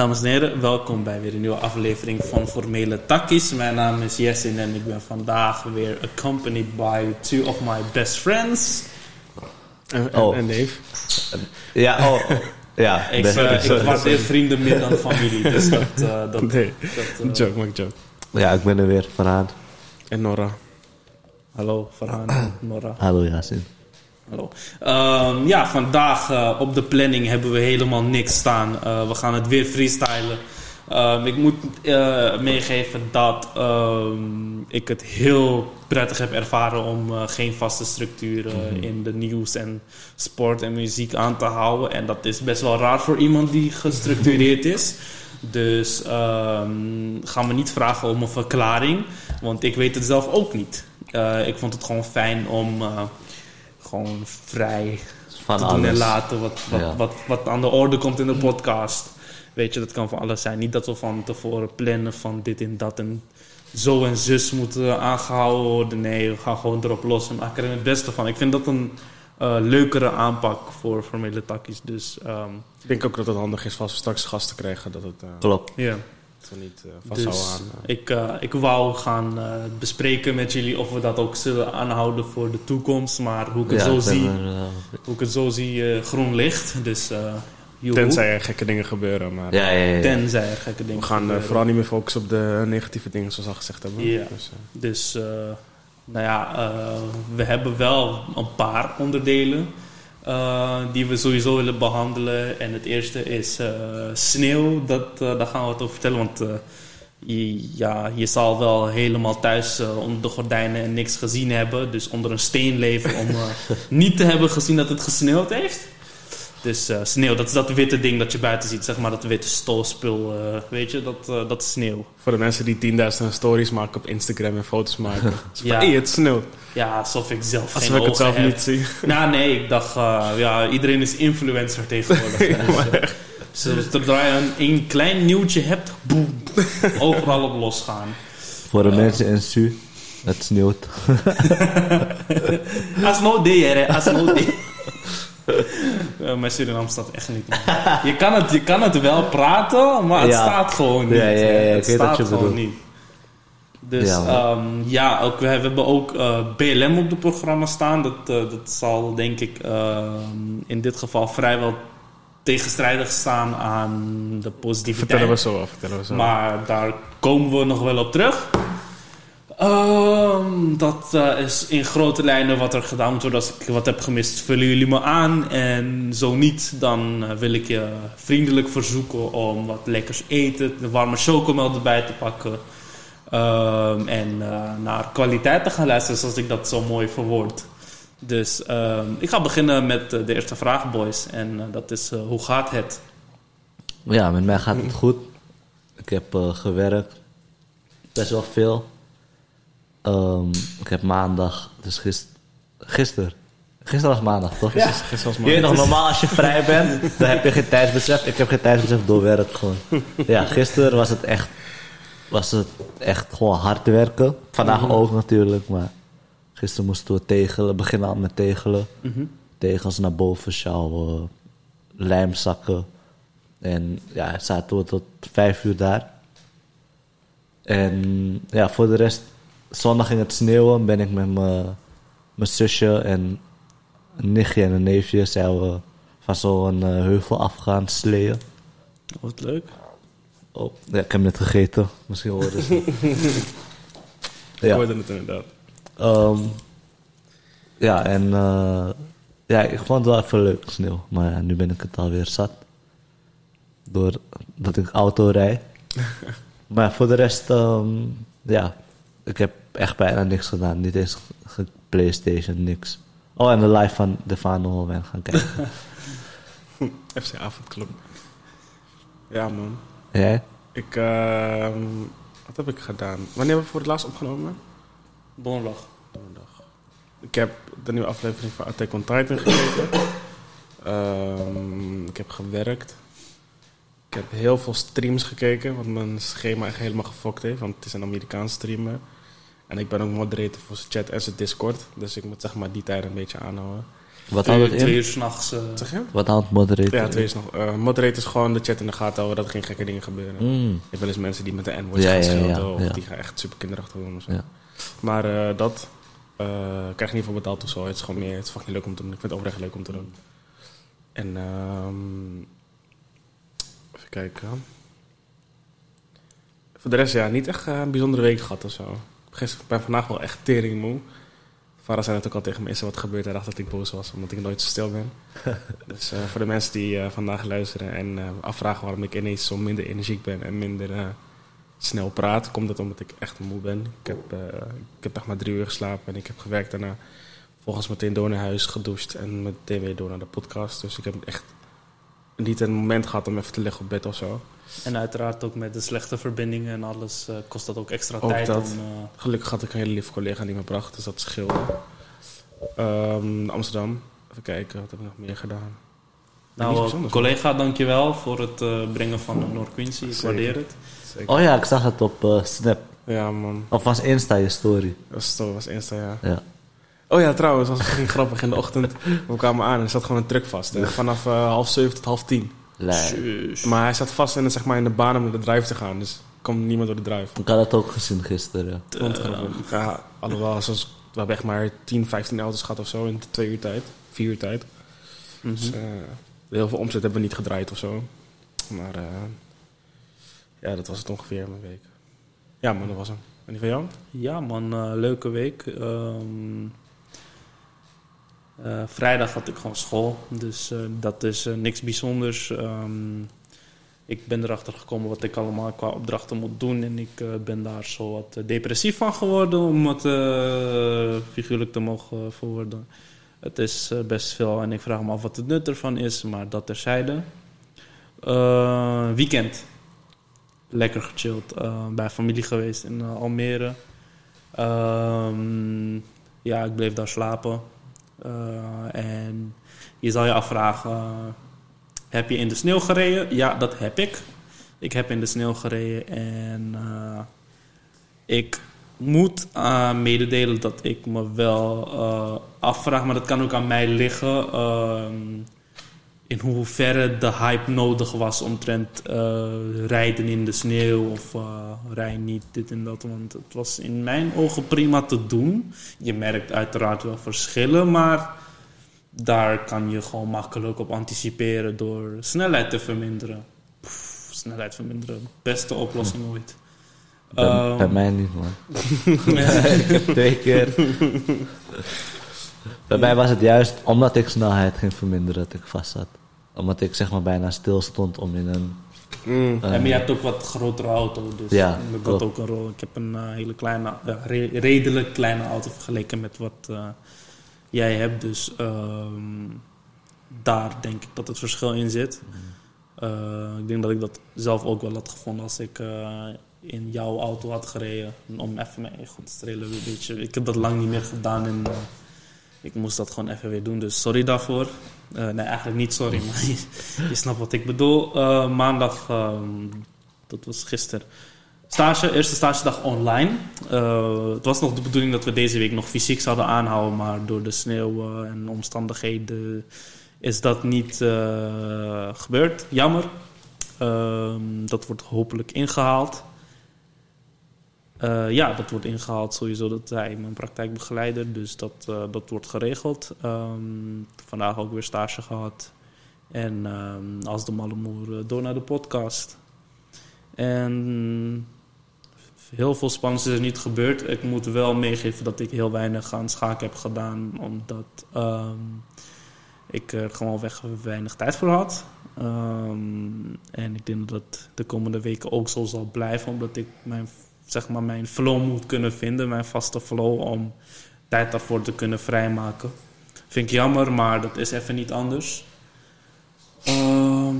Dames en heren, welkom bij weer een nieuwe aflevering van Formele Takkies. Mijn naam is Jessin en ik ben vandaag weer accompanied by two of my best friends. En, en, Oh. en Dave. Ja, oh. Ja, Ik, eh, ik sorry. waardeer vrienden meer dan familie, dus dat... eh, dat, Nee, dat eh, joke, maak joke. ja, ik ben er weer, Farhan. En Nora. hallo, Farhan en Nora. Hallo Yasin. Hallo. Ehm, ja, vandaag eh, op de planning hebben we helemaal niks staan. Eh, we gaan het weer freestylen. Ehm, ik moet eh, meegeven dat ehm, ik het heel prettig heb ervaren om geen vaste structuur eh, in de nieuws en sport en muziek aan te houden. En dat is best wel raar voor iemand die gestructureerd is. Dus ga me niet vragen om een verklaring, want ik weet het zelf ook niet. Ik vond het gewoon fijn om gewoon vrij Van te doen en alles. laten wat, wat, Ja. wat, wat aan de orde komt in de podcast. Weet je, dat kan van alles zijn. Niet dat we van tevoren plannen van dit en dat en zo en zus moeten aangehouden worden. Nee, we gaan gewoon erop los en maken er het beste van. Ik vind dat een eh, leukere aanpak voor formele takkies. Dus ehm, Ik denk ook dat het handig is als we straks gasten krijgen, dat, het, eh, Klopt. ja. Niet eh vasthouden Dus aan... eh, ik, eh, ik wou gaan eh, bespreken met jullie of we dat ook zullen aanhouden voor de toekomst. Maar hoe ik het Ja, zo zie, er, hoe ik het zo zie eh, groen licht. Dus eh joehoe. tenzij er gekke dingen gebeuren, maar ja, ja, ja. Tenzij er gekke dingen we gaan gebeuren. vooral niet meer focussen op de negatieve dingen, zoals al gezegd hebben. Ja. Dus, eh, Dus, eh, nou ja, eh, we hebben wel een paar onderdelen eh, die we sowieso willen behandelen. En het eerste is eh, sneeuw. Dat, eh, daar gaan we wat over vertellen. Want je, ja, je zal wel helemaal thuis onder de gordijnen en niks gezien hebben. Dus onder een steen leven om niet te hebben gezien dat het gesneeuwd heeft. Dus eh, sneeuw, dat is dat witte ding dat je buiten ziet. Zeg maar dat witte stolspul, eh, weet je, dat, eh, dat is sneeuw. voor de mensen die 10.000 stories maken op Instagram en foto's maken. Van, Ja. hey, het sneeuwt. Ja, alsof ik zelf Alsof geen ik het zelf heb. niet zie. Nou, nee, ik dacht, eh, ja, iedereen is influencer tegenwoordig. Dus, zodra je een, een klein nieuwtje hebt, boem, overal op losgaan. Voor de mensen in Su, het sneeuwt. Als no day, hè, als no day. Mijn Suriname staat echt niet. Je kan, het, je kan het wel praten, maar het Ja. staat gewoon niet. Ja, ja, ja, ik het staat je gewoon bedoelt. niet. Dus Ja, ja, man. ja ook, we hebben ook eh, BLM op het programma staan. Dat, eh, dat zal denk ik ehm, in dit geval vrijwel tegenstrijdig staan aan de positiviteit. Vertellen we zo af, vertellen we zo af. Maar daar komen we nog wel op terug. Ehm, dat eh, is in grote lijnen wat er gedaan worden. Als ik wat heb gemist, vullen jullie me aan. En zo niet, dan eh, wil ik je vriendelijk verzoeken om wat lekkers eten, de warme chocomel erbij te pakken. Ehm, en eh, naar kwaliteit te gaan luisteren, zoals ik dat zo mooi verwoord. Dus ehm, ik ga beginnen met de eerste vraag, boys. En dat is, hoe gaat het? Ja, met mij gaat het goed. Ik heb gewerkt. Best wel veel. Ehm, ik heb maandag, dus gisteren. Gisteren. Gisteren was maandag, toch? Gisteren gisteren was Je weet nog, normaal als je vrij bent, dan heb je geen tijdsbesef. Ik heb geen tijdsbesef door werk gewoon. Ja, gisteren was het echt, was het echt gewoon hard werken. Vandaag ook natuurlijk, maar gisteren moesten we tegelen, beginnen al met tegelen. Tegels naar boven sjouwen, lijmzakken. En ja, zaten we tot vijf uur daar. En ja, voor de rest, zondag ging het sneeuwen. Ben ik met mijn zusje en een nichtje en een neefje zijn we van zo'n eh, heuvel afgaan sleeën. Wat leuk. Oh, ja, ik heb net gegeten. Misschien horen ze. Ik ja. hoorde het inderdaad. Ehm, ja, en eh, ja, ik vond het wel even leuk, sneeuw. Maar ja, nu ben ik het alweer zat. Doordat ik auto rijd. maar voor de rest, ehm, ja, ik heb echt bijna niks gedaan. Niet eens Playstation, niks. Oh, en de live van Defano Holwijn gaan kijken. FC Avondclub. Ja, man. Jij? Ik, ehm, wat heb ik gedaan? Wanneer hebben we voor het laatst opgenomen? Donderdag. Donderdag. Ik heb de nieuwe aflevering van Attack on Titan gekeken. Ehm, ik heb gewerkt. Ik heb heel veel streams gekeken, wat mijn schema echt helemaal gefokt heeft. Want het is een Amerikaanse streamer. En ik ben ook moderator voor zijn chat en zijn Discord. Dus ik moet zeg maar die tijd een beetje aanhouden. Wat twee, houdt het twee in? uur s'nachts. eh Zeg je? Wat houdt moderator Ja, twee is nog. eh moderate is gewoon de chat in de gaten houden dat er geen gekke dingen gebeuren. Mm. hebt wel eens mensen die met de N-woord Ja, gaan ja, ja, schelden of ja. die gaan echt super kinderachtig doen of zo. Ja. Maar eh, dat eh, krijg je niet voor betaald of zo. Het is gewoon meer, het is fucking leuk om te doen. Ik vind het oprecht leuk om te doen. En ehm kijken. Voor de rest, ja, niet echt eh, een bijzondere week gehad of zo. Gisteren, ik ben vandaag wel echt tering moe. Farah zei het ook al tegen me, is er wat gebeurd? Hij dacht dat ik boos was, omdat ik nooit zo stil ben. dus eh, voor de mensen die eh, vandaag luisteren en afvragen waarom ik ineens zo minder energiek ben en minder snel praat, komt dat omdat ik echt moe ben. Ik heb, ik heb echt maar drie uur geslapen en ik heb gewerkt daarna. Volgens meteen door naar huis, gedoucht en meteen weer door naar de podcast. Dus ik heb echt niet een moment gehad om even te liggen op bed of zo. En uiteraard ook met de slechte verbindingen en alles eh, kost dat ook extra Ook tijd dat. om... eh, Gelukkig had ik een hele lieve collega die me bracht, dus dat scheelde. Ehm, Amsterdam, even kijken, wat heb ik nog meer gedaan? Nou, bijzonders, collega, dankjewel voor het eh, brengen van Noord Quincy. Ik Zeker. waardeer het. Zeker. Oh ja, ik zag het op eh, Snap. Ja man, Of was Insta je story. dat was, dat was Insta, ja. Ja. Oh ja, trouwens, dat was fucking grappig. In de ochtend, we kwamen aan en er zat gewoon een truck vast. hè. Vanaf eh, half zeven tot half tien. Shush. Maar hij zat vast in, de- zeg maar, in de baan om naar de drive te gaan. Dus er kwam niemand door de drive. Ik had het ook gezien gisteren. Want, Eh, ja, alhoewel, zoals, we hebben echt maar 10, 15 auto's gehad of zo in twee uur tijd. Vier uur tijd. mhm. Dus eh, heel veel omzet hebben we niet gedraaid of zo. Maar eh, ja, dat was het ongeveer mijn week. Ja, maar dat was hem. En die van jou? Ja, man, leuke week. Ehm, eh, vrijdag had ik gewoon school, dus eh, dat is eh, niks bijzonders. Ehm, ik ben erachter gekomen wat ik allemaal qua opdrachten moet doen en ik ben daar zo wat depressief van geworden, om het figuurlijk te mogen verwoorden. Het is best veel en ik vraag me af wat het nut ervan is, maar dat terzijde. Weekend. Lekker gechilled. bij familie geweest in Almere. Ehm, ja, ik bleef daar slapen. Eh, en je zal je afvragen: heb je in de sneeuw gereden? Ja, dat heb ik. Ik heb in de sneeuw gereden en eh, ik moet eh, mededelen dat ik me wel afvraag, maar dat kan ook aan mij liggen. ehm, in hoeverre de hype nodig was omtrent eh, rijden in de sneeuw of uh, rij niet dit en dat. Want het was in mijn ogen prima te doen. Je merkt uiteraard wel verschillen, maar daar kan je gewoon makkelijk op anticiperen door snelheid te verminderen. Pff, snelheid verminderen, beste oplossing ooit. Bij, Ehm, bij mij niet, man. ik heb twee keer. bij mij was het juist omdat ik snelheid ging verminderen dat ik vast zat. Omdat ik zeg maar bijna stil stond om in een. Mm. eh, maar je hebt ook wat grotere auto, dus Ja, dat klopt. ook een rol. Ik heb een eh, hele kleine, re- redelijk kleine auto vergeleken met wat eh, jij hebt. Dus ehm, daar denk ik dat het verschil in zit. Eh, ik denk dat ik dat zelf ook wel had gevonden als ik eh, in jouw auto had gereden. Om even mijn ego te strelen. Weet je. Ik heb dat lang niet meer gedaan en eh, ik moest dat gewoon even weer doen. Dus sorry daarvoor. Eh, nee, eigenlijk niet sorry, maar je, snapt wat ik bedoel. Eh, maandag, ehm, dat was gisteren. Stage, eerste stagedag online. Eh, het was nog de bedoeling dat we deze week nog fysiek zouden aanhouden, maar door de sneeuw en omstandigheden is dat niet gebeurd. Jammer. Ehm, dat wordt hopelijk ingehaald. Eh, ja, dat wordt ingehaald sowieso. Dat hij mijn praktijkbegeleider, dus dat, eh, dat wordt geregeld. Ehm, vandaag ook weer stage gehad. En ehm, als de malle moer eh, door naar de podcast. En heel veel spannends is er niet gebeurd. Ik moet wel meegeven dat ik heel weinig aan schaken heb gedaan, omdat ehm, ik er gewoon weg weinig tijd voor had. En ik denk dat het de komende weken ook zo zal blijven, omdat ik mijn, zeg maar, mijn flow moet kunnen vinden, mijn vaste flow, om tijd daarvoor te kunnen vrijmaken. Vind ik jammer, maar dat is even niet anders. Ehm,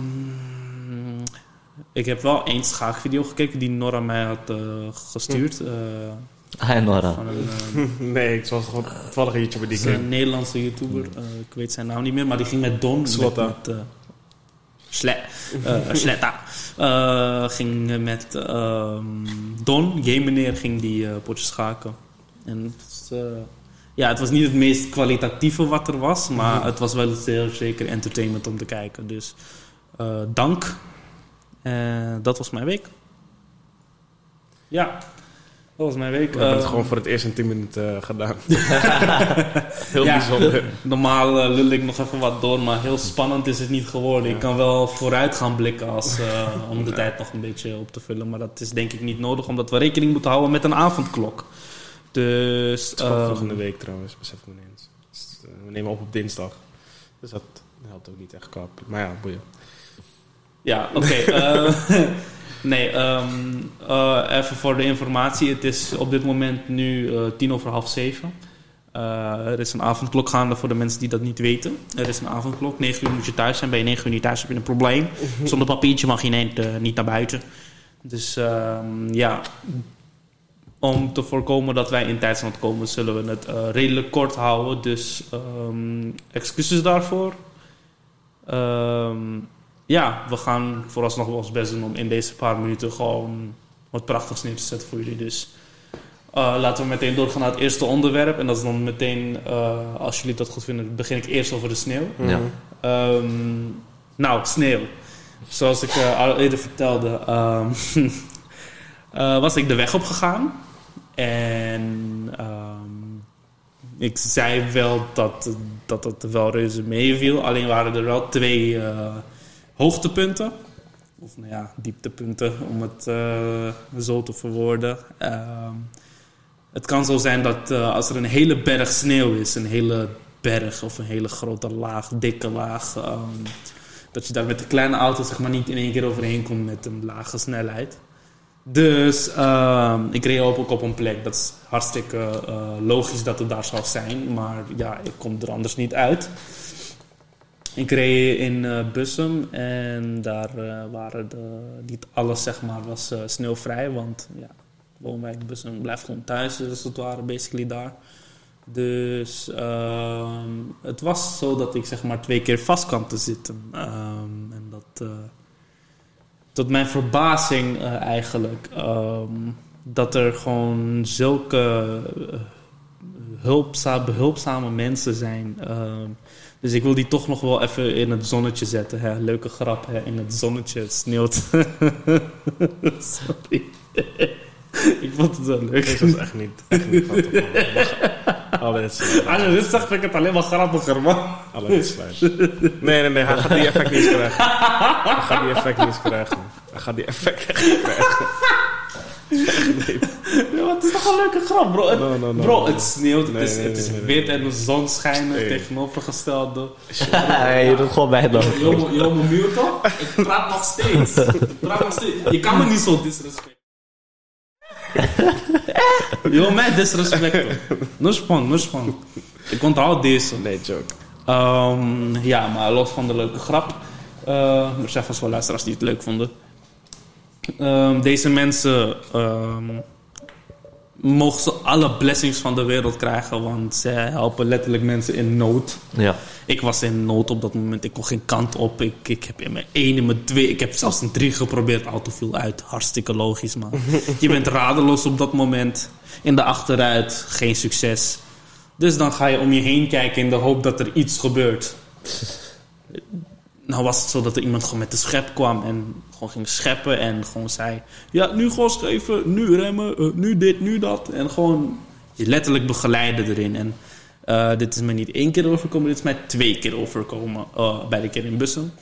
ik heb wel één schaakvideo gekeken die Nora mij had eh, gestuurd. eh, Hi Nora. van een, eh, nee, ik was gewoon toevallig een YouTuber die het ik een Nederlandse YouTuber. ik weet zijn naam niet meer, maar die ging met Don. Slotta. Met, met, eh, Sle, eh, Sletta. Eh, ging met ehm, Don, game meneer, ging die eh potjes schaken. En het eh, ja, het was niet het meest kwalitatieve wat er was, maar Mhm. het was wel zeer zeker entertainment om te kijken. Dus dank. Dat was mijn week. Ja, dat was mijn week. We hebben het Eh, gewoon voor het eerst in 10 minuten eh, gedaan. Heel Ja. bijzonder. Normaal eh, lul ik nog even wat door, maar heel spannend is het niet geworden. Ik kan wel vooruit gaan blikken als, eh, om de tijd nog een beetje op te vullen. Maar dat is denk ik niet nodig, omdat we rekening moeten houden met een avondklok. Dus... Het is ehm, volgende week trouwens, besef ik me ineens. Dus, we nemen op op dinsdag. Dus dat helpt ook niet echt qua... Maar ja, boeien. Ja, oké. eh, nee, ehm, eh, even voor de informatie. Het is op dit moment nu eh, tien over half zeven. Eh, er is een avondklok gaande voor de mensen die dat niet weten. Er is een avondklok. 9 uur moet je thuis zijn. Bij je 9 uur niet thuis heb je een probleem. Zonder papiertje mag je niet, niet naar buiten. Dus ehm, ja, om te voorkomen dat wij in tijdsland komen, zullen we het redelijk kort houden. Dus ehm, excuses daarvoor. Ehm, ja, we gaan vooralsnog wel ons best doen om in deze paar minuten gewoon wat prachtigs neer te zetten voor jullie. Dus eh, laten we meteen doorgaan naar het eerste onderwerp. En dat is dan meteen, eh, als jullie dat goed vinden, begin ik eerst over de sneeuw. Ja. Ehm, nou, sneeuw. Zoals ik eh, al eerder vertelde, ehm, eh, was ik de weg op gegaan. En ehm, ik zei wel dat, dat het wel reuze meeviel. Alleen waren er wel twee hoogtepunten. Of nou ja, dieptepunten, om het eh, zo te verwoorden. Ehm, het kan zo zijn dat eh, als er een hele berg sneeuw is, een hele berg of een hele grote laag, dikke laag, ehm, dat je daar met de kleine auto zeg maar niet in één keer overheen komt met een lage snelheid. Dus ehm, ik reed ook op een plek. Dat is hartstikke eh, logisch dat het daar zou zijn, maar ja, ik kom er anders niet uit. Ik reed in eh, Bussum en daar eh, waren de, niet alles zeg maar was eh, sneeuwvrij, want ja, woonwijk Bussum blijft gewoon thuis, dus het waren basically daar. Dus ehm, het was zo dat ik zeg maar twee keer vast kwam te zitten. Ehm, en dat, tot mijn verbazing eigenlijk, ehm, dat er gewoon zulke eh, hulpza behulpzame mensen zijn. Dus ik wil die toch nog wel even in het zonnetje zetten. Hè. Leuke grap, hè. in het zonnetje, het sneeuwt. Sorry. ik vond het wel leuk. Deze was echt niet, echt niet van maken. Alle dit. Als dit zegt, vind ik het alleen maar grappiger, man. Alle dit sluit. Nee, nee, nee. Hij gaat die effect niet krijgen. Hij gaat die effect niet krijgen. Hij gaat die effect echt niet krijgen. Ja, maar het is toch een leuke grap, bro. Het, No, no, no, bro, no. het sneeuwt, het Nee, is, nee, het is nee, nee, wit en de zon schijnt Nee. tegenovergestelde. Hey, je doet gewoon bij dan. Jomo, jomo, mute Ik praat nog steeds. Ik praat nog steeds. Je kan me niet zo disrespecten. Yo, mij disrespecten. No spang, no spang. Ik onthoud deze. Nee, joke. Ehm, ja, maar los van de leuke grap. eh, er zijn vast wel luisteraars die het leuk vonden. Ehm, deze mensen ehm, mogen ze alle blessings van de wereld krijgen, want ze helpen letterlijk mensen in nood. Ja. Ik was in nood op dat moment. Ik kon geen kant op. Ik, ik heb in mijn 1, in mijn 2, ik heb zelfs een 3 geprobeerd. Auto viel uit. Hartstikke logisch, man. Je bent radeloos op dat moment. In de achteruit, geen succes. Dus dan ga je om je heen kijken in de hoop dat er iets gebeurt. Nou was het zo dat er iemand gewoon met de schep kwam en gewoon ging scheppen en gewoon zei... Ja, nu gas geven, nu remmen, eh, nu dit, nu dat. En gewoon je letterlijk begeleiden erin. En eh, dit is me niet één keer overkomen, dit is mij twee keer overkomen. eh, bij de keer in Bussen.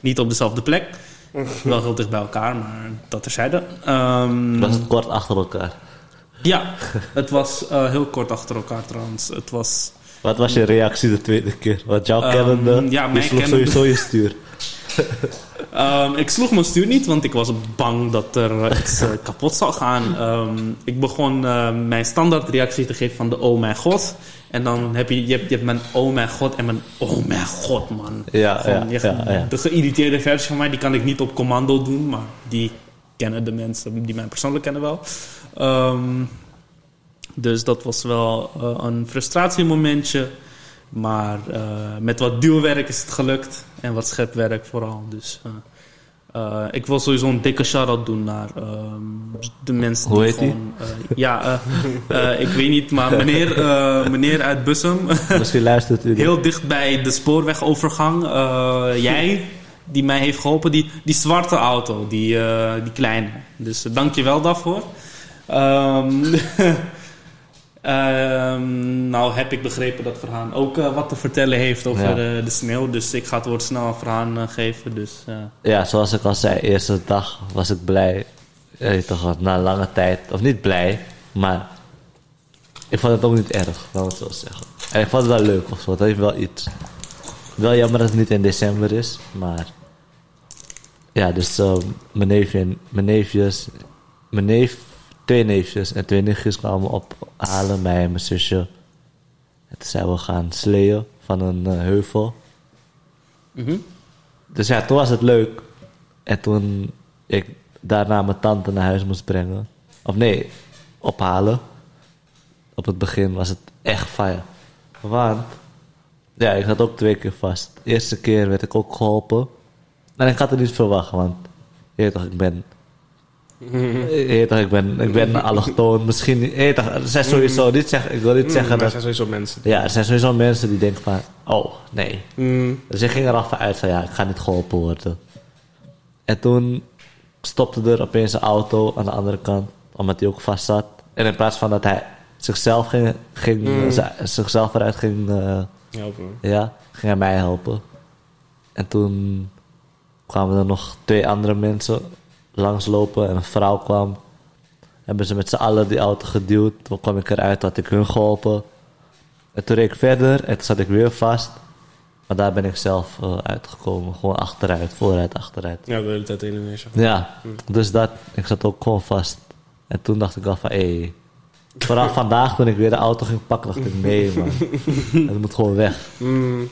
Niet op dezelfde plek. Wel heel dicht bij elkaar, maar dat terzijde. Ehm Was het kort achter elkaar? ja, het was eh, heel kort achter elkaar trouwens. Het was... Wat was je reactie de tweede keer? Want jouw Ehm, kennende, ja, je sloeg kennende- sowieso je stuur. Ehm, ik sloeg mijn stuur niet, want ik was bang dat er iets eh, kapot zou gaan. Ehm, ik begon eh, mijn standaard reactie te geven van de oh mijn god. En dan heb je, je, hebt, je hebt mijn oh mijn god en mijn oh mijn god man. Ja, Gewoon, ja, je- ja, ja. De geïrriteerde versie van mij, die kan ik niet op commando doen. Maar die kennen de mensen die mij persoonlijk kennen wel. Dus dat was wel eh, een frustratiemomentje. Maar eh, met wat duwwerk is het gelukt. En wat schepwerk vooral. Dus eh, ik wil sowieso een dikke shout-out doen naar ehm, de mensen Hoe die heet gewoon... ja, ik weet niet, maar meneer, meneer uit Bussum... Misschien luistert u. heel dicht bij de spoorwegovergang. jij, die mij heeft geholpen. Die, die zwarte auto, die, die kleine. Dus uh, dank je wel daarvoor. Ehm, nou heb ik begrepen dat Verhaan ook eh, wat te vertellen heeft over Ja. eh, de sneeuw. Dus ik ga het woord snel aan Verhaan eh, geven. Dus, Ja, zoals ik al zei, eerste dag was ik blij. Toch, wat, na lange tijd, of niet blij, maar ik vond het ook niet erg, laat ik het zo zeggen. En ik vond het wel leuk of zo, het heeft wel iets. Wel jammer dat het niet in december is, maar ja, dus eh, mijn neefje en mijn neefjes, mijn neef, twee neefjes en twee nichtjes kwamen ophalen, mij en mijn zusje. En toen zijn we gaan sleeën van een eh, heuvel. mhm. Dus ja, toen was het leuk. En toen ik daarna mijn tante naar huis moest brengen. Of nee, ophalen. Op het begin was het echt fire. Want, ja, ik zat ook twee keer vast. De eerste keer werd ik ook geholpen. En ik had het niet verwacht, want je weet toch, ik ben... Weet toch, ik ben, ik ben allochtoon. Misschien, toch, er zijn sowieso niet zeggen, ik wil niet Mm, zeggen maar er dat... zijn sowieso mensen. Ja, er zijn sowieso mensen die denken van, oh, nee, Mm, dus ik ging er al van uit van ja, ik ga niet geholpen worden. En toen stopte er opeens een auto aan de andere kant, omdat hij ook vast zat. En in plaats van dat hij zichzelf, ging, ging, Mm. zichzelf eruit ging, eh, helpen. ja, ging hij mij helpen. En toen kwamen er nog twee andere mensen langslopen en een vrouw kwam. Hebben ze met z'n allen die auto geduwd. Toen kwam ik eruit, had ik hun geholpen. En toen reed ik verder en toen zat ik weer vast. Maar daar ben ik zelf eh, uitgekomen. Gewoon achteruit, vooruit, achteruit. Ja, de hele tijd in Indonesië. Ja, dus dat, ik zat ook gewoon vast. En toen dacht ik al van, hé. Vooral vandaag toen ik weer de auto ging pakken, dacht ik, nee man. Het moet gewoon weg. Mm,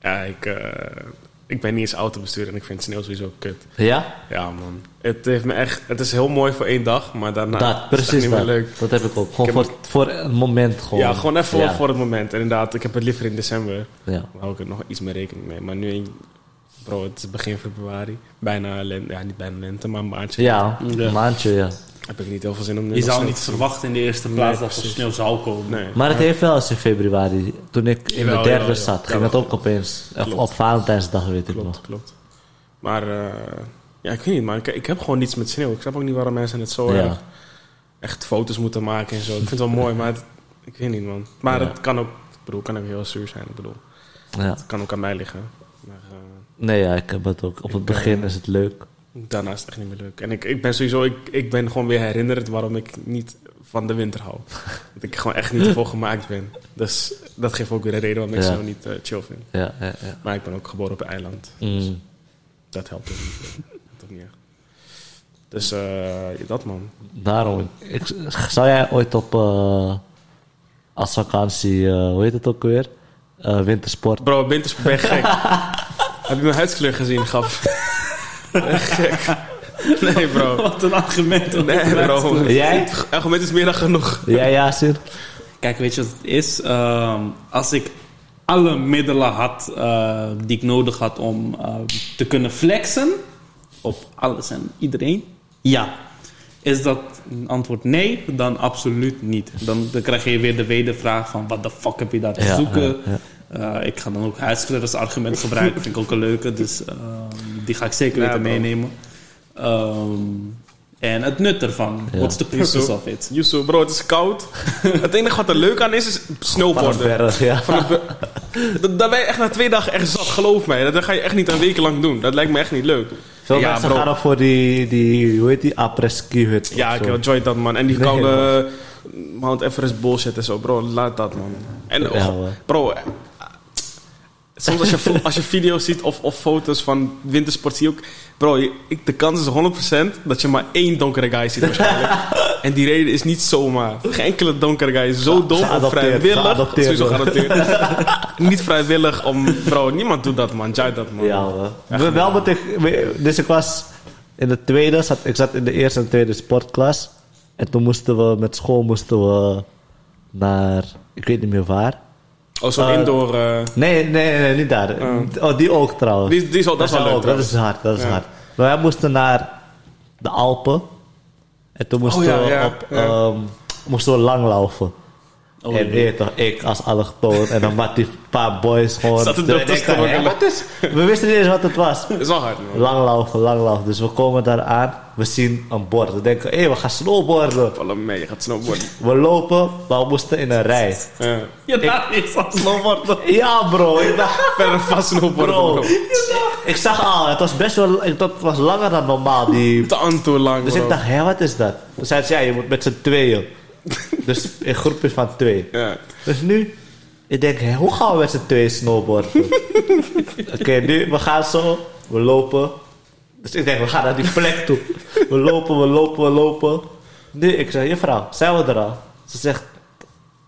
ja, ik, eh, ik ben niet eens autobestuurder en ik vind sneeuw sowieso kut. Ja? Ja, man. Het heeft me echt... Het is heel mooi voor één dag, maar daarna dat, is het precies niet meer dat. leuk. Dat heb ik ook. Gewoon Ik heb voor, voor een moment gewoon. Ja, gewoon even Ja. voor het moment. En inderdaad, ik heb het liever in december. Ja. Dan hou ik er nog iets meer rekening mee. Maar nu, in, bro, het is begin februari. Bijna lente. Ja, niet bijna lente, maar een maandje. Ja, een maandje, ja. Heb ik niet heel veel zin om nu je zou niet verwachten in de eerste plaats Nee, dat er sneeuw zou komen. Nee. Maar het heeft wel eens in februari. Toen ik in de derde zat, ging het Jawel. ook opeens. Of op Valentijnsdag, weet ik Klopt, nog. klopt. Maar eh, ja, ik weet niet, man. Ik, ik heb gewoon niets met sneeuw. Ik snap ook niet waarom mensen het zo Ja. erg echt foto's moeten maken en zo. Ik vind het wel mooi, maar het- ik weet niet, man. Maar Ja. het kan ook, ik bedoel, kan ook heel zuur zijn. Ik bedoel, Ja. het kan ook aan mij liggen. Maar eh, Nee, ja, ik heb het ook. Op het eh, begin is het leuk. daarna is het echt niet meer leuk. En ik, ik ben sowieso, ik, ik ben gewoon weer herinnerd waarom ik niet van de winter hou. dat ik gewoon echt niet ervoor gemaakt ben. Dus dat geeft ook weer een reden waarom ik Ja. zo niet eh, chill vind. Ja, ja, ja. Maar ik ben ook geboren op een eiland. Mm. Dat helpt ook niet. ook niet echt. Dus dat man. Daarom. Ik, zou jij ooit op... eh, als vakantie, hoe heet het ook weer? Wintersport. Bro, winters ben je gek. Heb je mijn huidskleur gezien, grap? Je gek? Nee, bro. Wat een argument. om Nee, bro. Jij? Het argument is meer dan genoeg. Jij, Yasir? Kijk, weet je wat het is? Ehm, als ik alle middelen had eh, die ik nodig had om eh, te kunnen flexen op alles en iedereen, ja. Is dat een antwoord nee? Dan absoluut niet. Dan, dan krijg je weer de wedervraag van wat de fuck heb je daar te Ja, zoeken? ja, Eh, ik ga dan ook huidskleur als argument gebruiken. Vind ik ook een leuke. Dus ehm, die ga ik zeker weten meenemen. Ehm, en het nut ervan. Ja. What's the purpose Yusuf. of it? Yusuf, bro, het is koud. het enige wat er leuk aan is, is Van snowboarden. berg, ja. Van be- dat, dat ben je echt na twee dagen echt zat, geloof mij. Dat ga je echt niet een week lang doen. Dat lijkt me echt niet leuk. Veel ja, mensen bro. gaan ook voor die, die, hoe heet die, après-ski hut. Ja, ik enjoy dat, man. En die Nee, koude Mount Everest bullshit en zo. Bro, laat dat, man. En, Ja, bro, eh, soms als je, als je video's ziet of, of foto's van wintersport, zie je ook... Bro, je- ik, de kans is 100% dat je maar één donkere guy ziet waarschijnlijk. en die reden is niet zomaar. Geen enkele donkere guy is zo dom of vrijwillig. Sowieso geadopteerd. niet vrijwillig om... Bro, niemand doet dat, man. Jij dat, man. Ja, man. Echt Wel man. moet ik, dus ik was in de tweede, zat, ik zat in de eerste en tweede sportklas. En toen moesten we met school moesten we naar, ik weet niet meer waar. Oh, zo'n Eh, indoor... eh, Nee, nee, nee, niet daar. Oh. Oh, die ook trouwens. die, die is al, dat is wel leuk, dat is hard, dat is Ja. hard. wij moesten naar de Alpen. En toen moesten Oh, ja, we op, ehm, moesten we langlaufen. Oh, en weet toch, ik als allochtoon en dan met die paar boys gewoon. Zat er dat is? We wisten niet eens wat het was. Dat is wel hard, man. Langlaufen, langlaufen. Dus we komen daar aan. We zien een bord. We denken, hé, we gaan snowboarden. Vallen mee, je gaat snowboarden. We lopen, maar we moesten in een rij. Ja. Je dacht van snowboarden. Ja, bro. Ik dacht, Verder vast snowboarden, bro. bro. Ik zag al, het was best wel, het was langer dan normaal. Die, Te toe lang, dus bro. ik dacht, hé, wat is dat? Toen zei ze, ja, je moet met z'n tweeën. Dus in groepjes van twee. Ja. Dus nu, ik denk, hé, hoe gaan we met z'n tweeën snowboarden? Oké, nu, we gaan zo, we lopen. Dus ik denk, we gaan naar die plek toe. We lopen, we lopen, we lopen. Nu, ik zeg, juffrouw, zijn we er al? Ze zegt,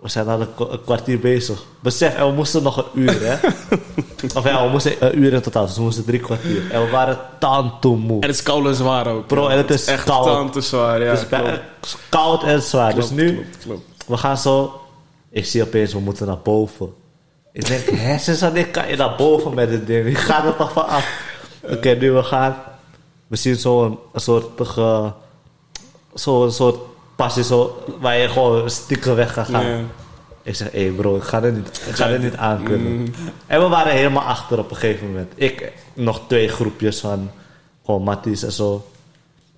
we zijn al een, kwa- een kwartier bezig. Besef, en we moesten nog een uur, hè? of ja, we moesten een uur in totaal, dus we moesten drie kwartier. En we waren tante moe. En het is koud en zwaar ook. Bro, en het is echt koud. zwaar, ja. het is klopt. koud en zwaar. Klopt, dus nu, klopt, klopt. we gaan zo. Ik zie opeens, we moeten naar boven. Ik denk, hè, sinds wanneer kan je naar boven met dit ding? Ik ga er toch van af. Oké, nu we gaan. We zien zo een, een soort, ge, zo een soort pasje zo, waar je gewoon stiekem weg gaat gaan. Ik zeg, hé bro, ik ga er niet, ik ga er niet aan kunnen. En we waren helemaal achter op een gegeven moment. Ik, nog twee groepjes van gewoon Matties en zo.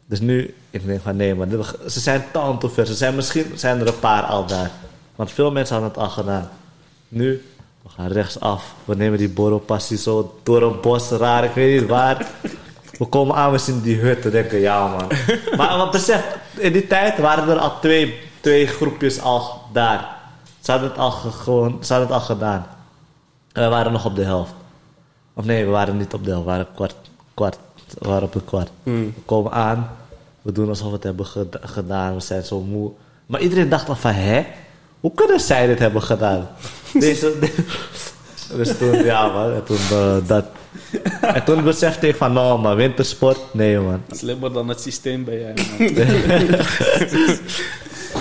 Dus nu, ik denk van nee, maar dit- ze zijn tante ver. Ze zijn misschien zijn er een paar al daar. Want veel mensen hadden het al gedaan. Nu, we gaan rechtsaf. We nemen die borrelpassie zo door een bos raar, ik weet niet waar. We komen aan, we zien die hut. We denken, ja man. Maar wat besef, in die tijd waren er al twee, twee groepjes al daar. Ze hadden, het al ge- gewoon, ze hadden het al gedaan. En we waren nog op de helft. Of nee, we waren niet op de helft. We waren, kwart, kwart, we waren op een kwart. We komen aan. We doen alsof we het hebben geda- gedaan. We zijn zo moe. Maar iedereen dacht dan van, hè? Hoe kunnen zij dit hebben gedaan? Deze... dus toen, ja man. En toen, eh, dat... En toen besefte ik van, nou man, wintersport? Nee man. Slimmer dan het systeem ben jij, man.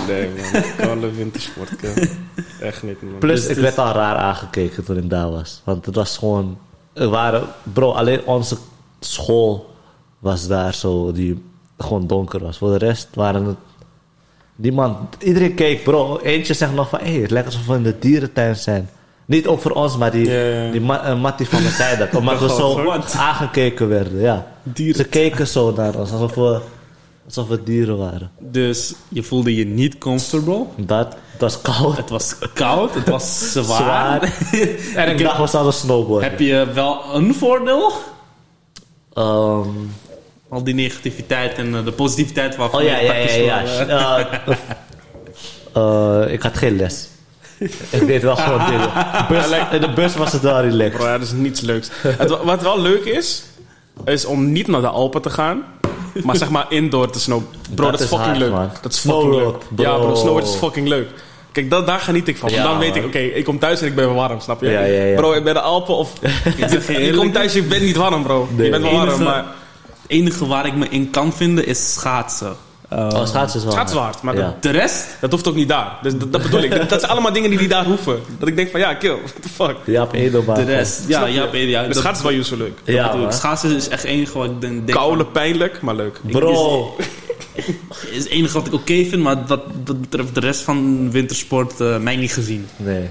Nee, man. Koude wintersport, kill. Echt niet, man. Plus, Dus ik werd al raar aangekeken toen ik daar was. Want het was gewoon... Er waren... Bro, alleen onze school was daar zo... Die gewoon donker was. Voor de rest waren het... Niemand... Iedereen keek, bro. Eentje zegt nog van... Hé, hey, het lijkt alsof we in de dierentuin zijn. Niet ook voor ons, maar die, Ja, ja. die ma eh, Mattie van zei dat. Omdat we zo aangekeken werden, ja. Ze keken zo naar ons. Alsof we, alsof we dieren waren. Dus je voelde je niet comfortable. Dat, het was koud. Het was koud, het was zwaar. Zwaar. En ik dacht, we zouden snowboarden. Heb je wel een voordeel? Ehm, Al die negativiteit en eh, de positiviteit waarvan Oh ja, je ja, ja, ja. Eh, eh, ik had geen les. ik deed wel gewoon dingen. Bus, in de bus was het wel relaxed. Bro, ja, dat is niets leuks. Het, wa- wat wel leuk is, is om niet naar de Alpen te gaan. Maar zeg maar indoor te snow. Bro, dat, Dat is fucking hard, leuk. man. Dat is fucking leuk. Ja, bro, snowboard is fucking leuk. Kijk, dat, daar geniet ik van. Want Ja, dan weet man. ik, oké, ik kom thuis en ik ben warm, snap je? Ja, ja, ja. Bro, bij de Alpen of... je komt thuis, je bent niet warm, bro. Nee. Je bent wel warm, Enige- maar... Het enige waar ik me in kan vinden is schaatsen. Eh, Oh, schaatsen is wel Schaatsen is hard. maar Ja. dat, de rest? dat hoeft ook niet daar. Dus dat, dat bedoel ik. Dat, dat zijn allemaal dingen die niet daar hoeven. Dat ik denk van, ja, kill, what the fuck. Ja, op één De rest. Ja, ja, ja, ja, Dus dat schaatsen is wel useful leuk. Ja, man. Schaatsen is echt het enige wat ik denk. denk Koude, pijnlijk, maar leuk. Bro, is het enige wat ik oké vind, maar wat, wat betreft de rest van wintersport, eh, mij niet gezien. nee.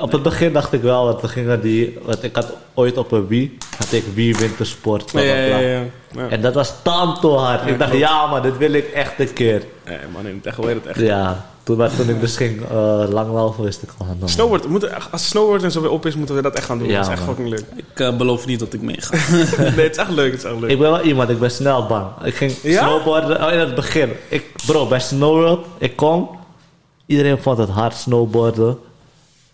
Op het begin dacht ik wel, want we gingen die... Want ik had ooit op een Wii, had ik Wii Wintersport. Ja, ja, ja. En dat was tanto hard. ik dacht, klopt. ja man, dit wil ik echt een keer. Nee, man, in het echt weet het echt. Ja, toen, maar toen ik dus ging uh, langlaufen, wist ik al. nou, Snowboard, moeten, als snowboard en zo weer op is, moeten we dat echt gaan doen. Ja, dat is echt man. fucking leuk. Ik eh, beloof niet dat ik meega. nee, het is echt leuk, het is echt leuk. Ik ben wel iemand, ik ben snel bang. Ik ging Ja? snowboarden oh, in het begin. Ik, bro, bij Snowworld, ik kom. Iedereen vond het hard snowboarden.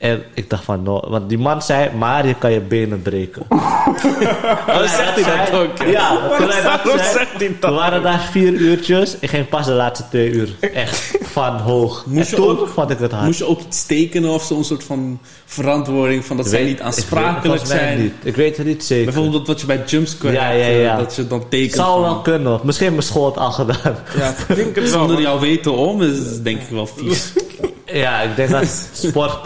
En ik dacht van, no, want die man zei, maar je kan je benen breken. Waarom zegt hij dat ook? Ja, Waarom zei, zegt hij we dat? waren daar vier uurtjes. Ik ging pas de laatste twee uur. Echt, van hoog. Moest en je toen ook- vond ik het hard. Moest je ook iets tekenen of zo'n soort van verantwoording van dat zij Weet- niet ik weet- aansprakelijk zijn? niet. Ik weet het niet zeker. Bijvoorbeeld wat je bij Ja, hebt, ja, eh, ja. dat je dan tekent zou van- wel kunnen. Misschien mijn school het al gedaan. Ja, ik denk het wel. zonder man. jou weten om, is denk ik wel vies. Ja, ik denk dat sport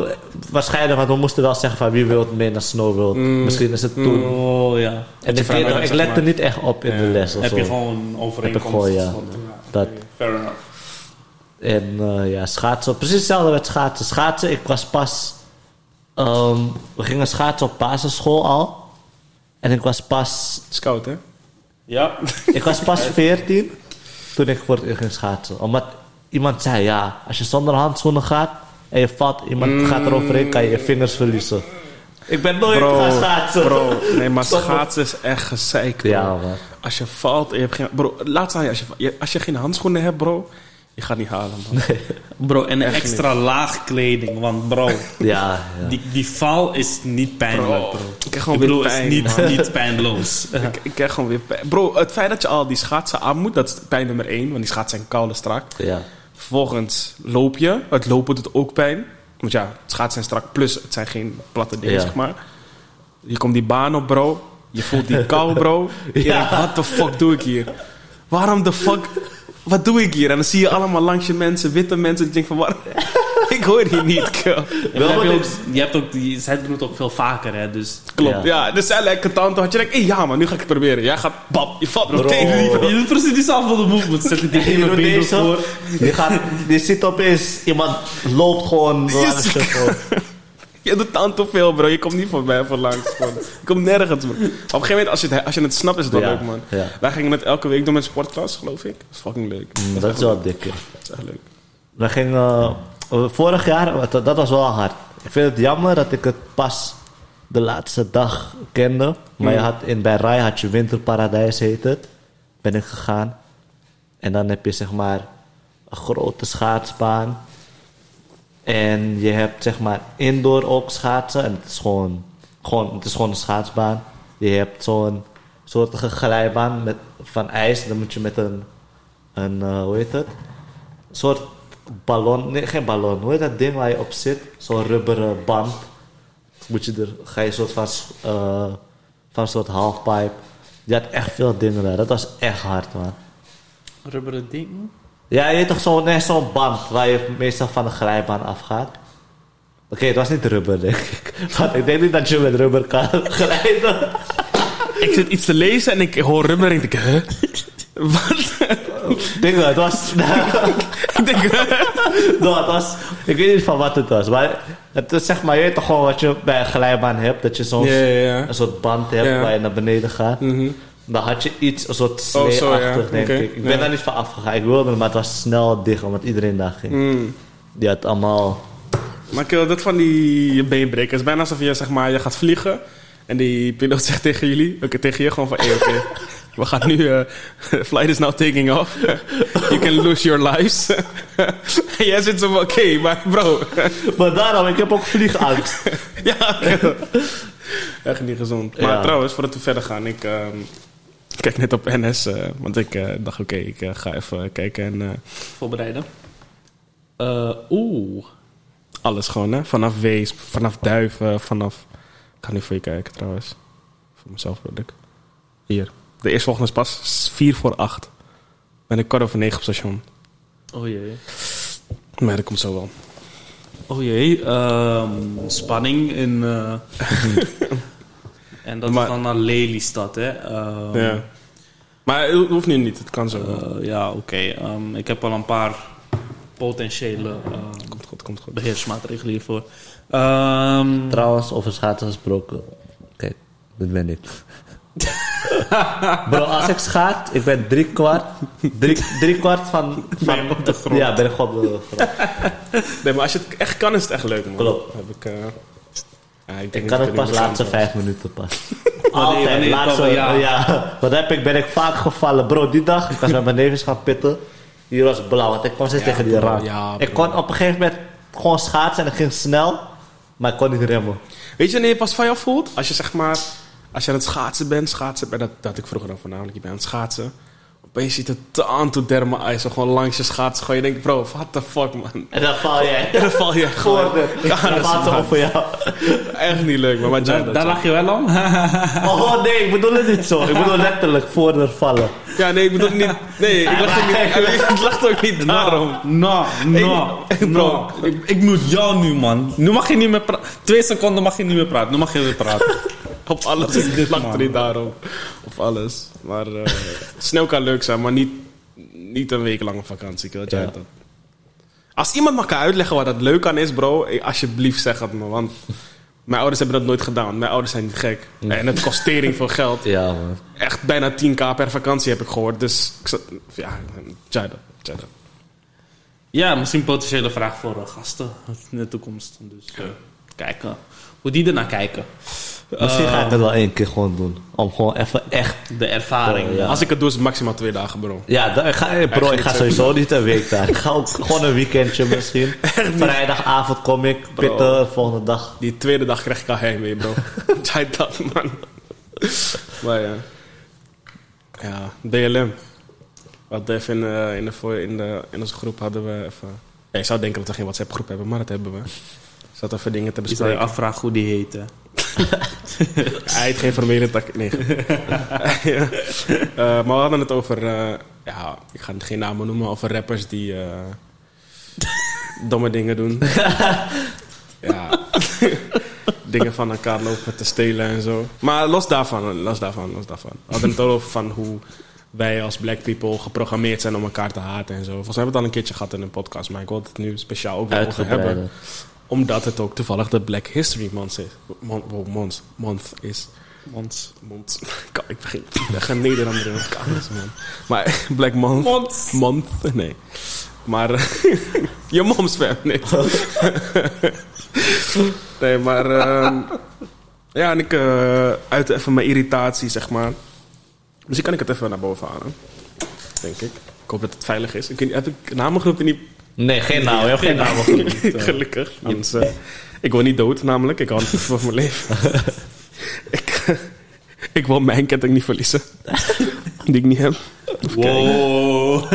waarschijnlijk, want we moesten wel zeggen van wie wil mee naar Snowworld. Mm. Misschien is het toen. Oh ja. En ik, ik lette niet echt op in de les of Heb je gewoon overeenkomsten. gewoon, ja. Dat. Fair enough. En eh, ja, schaatsen. Precies hetzelfde met schaatsen. Schaatsen, ik was pas... ehm, we gingen schaatsen op basisschool al. En ik was pas... Scout, hè? Ja. Ik was pas 14 toen ik voor het eerst ging schaatsen. Omdat iemand zei, ja, als je zonder handschoenen gaat... en je valt, iemand gaat eroverheen, kan je je vingers verliezen. Ik ben nooit gaan schaatsen. bro, nee, maar Stop. schaatsen is echt gezeik, bro. Ja, man. Als je valt en je hebt geen... Bro, laat staan, als je- als je geen handschoenen hebt, bro... Je gaat niet halen, man. Bro, en Echt extra laag kleding. Want bro, Ja, ja. die, die val is niet pijnlijk, bro. Ik krijg gewoon Ik weer is pijn, niet, man. niet pijnloos. Ik, ik krijg gewoon weer pijn. Bro, het feit dat je al die schaatsen aan moet, dat is pijn nummer één. Want die schaatsen zijn koud en strak. ja. Vervolgens loop je. Het lopen doet ook pijn. Want ja, het schaatsen zijn strak, plus het zijn geen platte dingen, Ja. zeg maar. Je komt die baan op, bro. Je voelt die kou, bro. Je Ja. denkt, wat de fuck doe ik hier? Waarom de fuck... Wat doe ik hier? En dan zie je allemaal langs je mensen, witte mensen. Die denken van, waarom... ik hoor hier niet. En Wel heb je, ook, je hebt ook die, zij doen het ook veel vaker, hè. Dus Klopt, Ja. ja. Dus zij lijkt het tante. Had je denkt, hey, ja man, nu ga ik het proberen. Jij gaat, bap, je valt die je doet precies diezelfde movement. Zet die ene been voor. die, gaat, die ziet opeens, iemand loopt gewoon langs je doet dan te veel, bro. Je komt niet voor mij voor langs. Je komt nergens, bro. Op een gegeven moment, als je het, als je het snapt, is het wel Ja, leuk, man. ja. Wij gingen het elke week doen met sportklas, geloof ik. Dat is fucking leuk. Mm, Dat is wel dik, ja. Dat is echt leuk. We gingen, eh, vorig jaar, dat, dat was wel hard. Ik vind het jammer dat ik het pas de laatste dag kende. Maar je had in, bij Rai had je Winterparadijs heet het. Ben ik gegaan. En dan heb je zeg maar een grote schaatsbaan. En je hebt zeg maar indoor ook schaatsen. En het is gewoon, gewoon, het is gewoon een schaatsbaan. Je hebt zo'n soortige glijbaan met, van ijs. Dan moet je met een, een eh, hoe heet het? Een soort ballon, nee geen ballon, hoe heet dat ding waar je op zit? Zo'n rubberen band. Moet je er, ga je een soort van, eh, soort halfpipe. Je had echt veel dingen daar. Dat was echt hard, man. Rubberen ding. Ja, je hebt toch zo'n nee, zo'n band waar je meestal van de glijbaan afgaat? Oké, het was niet rubber, denk ik. Want ik denk niet dat je met rubber kan glijden. Ik zit iets te lezen en ik hoor rubber en ik denk, huh? Wat? Denk wel, het was... ik denk, het was... Ik weet niet van wat het was, maar... Het is zeg maar, je weet toch gewoon wat je bij een glijbaan hebt? Dat je zo'n Ja, ja, ja. een soort band hebt waar je naar beneden gaat. Mhm. Dan had je iets, een soort Oh, zo, slee-achtig, ja. denk ik. Ik ben ja. daar niet van afgegaan. Ik wilde, maar het was snel dicht, omdat iedereen daar ging. Mm. Die had allemaal... Maar kill, dat van die beenbreken. Het is bijna alsof je, zeg maar, je gaat vliegen. En die piloot zegt tegen jullie, oké, tegen je gewoon van, hey, oké. We gaan nu, eh, flight is now taking off. you can lose your lives. en jij zit zo van, oké, maar bro. Maar daarom, ik heb ook vliegangst. ja. Echt niet gezond. Maar Ja. trouwens, voordat we verder gaan, ik ehm, kijk net op NS. eh, want ik eh, dacht, oké, ik eh, ga even kijken en... Voorbereiden. Eh, Oeh. alles gewoon, hè. Vanaf Wees, vanaf Duiven, vanaf... Ik ga nu voor je kijken trouwens. Voor mezelf bedoel ik. Hier. De eerstvolgende is pas 4 voor 8. Ben ik kwart over 9 op station. Oh jee. Maar dat komt zo wel. Oh jee. Ehm, spanning in... eh, en dat Maar- is dan naar Lelystad, hè. Ehm, ja. Maar het hoeft nu niet. Het kan zo eh, ja, oké. Ehm, ik heb al een paar potentiële ehm, Komt goed, komt goed. beheersmaatregelen hiervoor. Ehm, Trouwens, over schaatsen gesproken. Kijk, dit ben ik. Bro, als ik schaat, ik ben drie kwart. Drie, drie kwart van, Ben je van. op de grond? Ja, ben ik op de grond. Nee, maar als je het echt kan, is het echt leuk, man. Klopt. Heb ik, eh, ja, ik, denk Ik niet kan het pas laatste vijf minuten pas. Altijd, wanneer- laatste, ja. ja. Wat heb ik, ben ik vaak gevallen. Bro, die dag, ik was met mijn neefjes gaan pitten. Hier was blauw, want ik kwam steeds Ja, tegen die raam. ja, ik kon op een gegeven moment gewoon schaatsen en het ging snel. Maar ik kon niet remmen. Weet je wanneer je pas van jou voelt? Als je zeg maar, als je aan het schaatsen bent, schaatsen, en dat, dat had ik vroeger dan voornamelijk, je bent aan het schaatsen. Opeens ziet het taan to derma ijs gewoon langs je schaats. Gewoon je denkt, bro, what the fuck, man. En dan val jij. En dan val je gewoon. Dan valt ze over jou. Echt niet leuk, man. maar Daar, daar lach je wel om? Oh nee, ik bedoel het niet zo. Ik bedoel letterlijk voor er vallen. Ja, nee, ik bedoel niet... Nee, ik lach ook niet, ik lach ook niet daarom. Nou, nou, bro. nou. Ik, ik moet jou nu, man. Nu mag je niet meer praten. Twee seconden mag je niet meer praten. Nu mag je weer praten. Op alles. Ik lach er niet daarom. Op alles. Maar eh, snel kan leuk zijn, maar niet, niet een week lange vakantie. Weet jij Ja. dat? Als iemand me kan uitleggen wat dat leuk aan is, bro, eh, alsjeblieft zeg het me. Want mijn ouders hebben dat nooit gedaan. Mijn ouders zijn niet gek. En het kost tering veel geld. Ja, man. Echt bijna 10k per vakantie heb ik gehoord. Dus ik zat, ja, Jada, Jada. Ja, misschien potentiële vraag voor eh, gasten in de toekomst. Dus kijken hoe die ernaar kijken. Misschien ga ik het wel één keer gewoon doen. Om gewoon even echt... De ervaring. Ja. Als ik het doe, is het maximaal twee dagen, bro. Ja, ik ga, eh, bro, ik ga sowieso niet een week daar. Ik ga ook gewoon een weekendje misschien. Vrijdagavond kom ik, pitten, volgende dag. Die tweede dag krijg ik al heimwee, bro. Jij dat, man. maar ja. Ja, BLM. Wat even in, eh, in, de, voor- in, de, in onze groep hadden we even... Ja, je zou denken dat we geen WhatsApp groep hebben, maar dat hebben we. Zat even dingen te Je zou je bespreken. afvragen hoe die heet. Hij heeft geen formele tak. Nee. Ja. Eh, maar we hadden het over. eh, ja, ik ga geen namen noemen. Over rappers die. eh, domme dingen doen. ja. dingen van elkaar lopen te stelen en zo. Maar los daarvan, los daarvan, los daarvan. We hadden het over van hoe wij als black people geprogrammeerd zijn om elkaar te haten en zo. Volgens mij hebben we het al een keertje gehad in een podcast, maar ik wil het nu speciaal ook weer over hebben. Omdat het ook toevallig de Black History Month is. Month, month, month is. Month. Ik begin. Ik ga Nederlander in het man. Maar Black Month. Mons. Month. Nee. Maar. je moms. Nee. nee, maar. ehm, ja, en ik uh, uit even mijn irritatie, zeg maar. Misschien kan ik het even naar boven halen. Denk ik. Ik hoop dat het veilig is. Ik, heb ik namengroepen niet Nee, geen naam. Je hebt geen naam. Gelukkig. Anders, eh, ik wil niet dood, namelijk. Ik hou voor mijn leven. ik, ik wil mijn ketting niet verliezen. Die ik niet heb. Wow.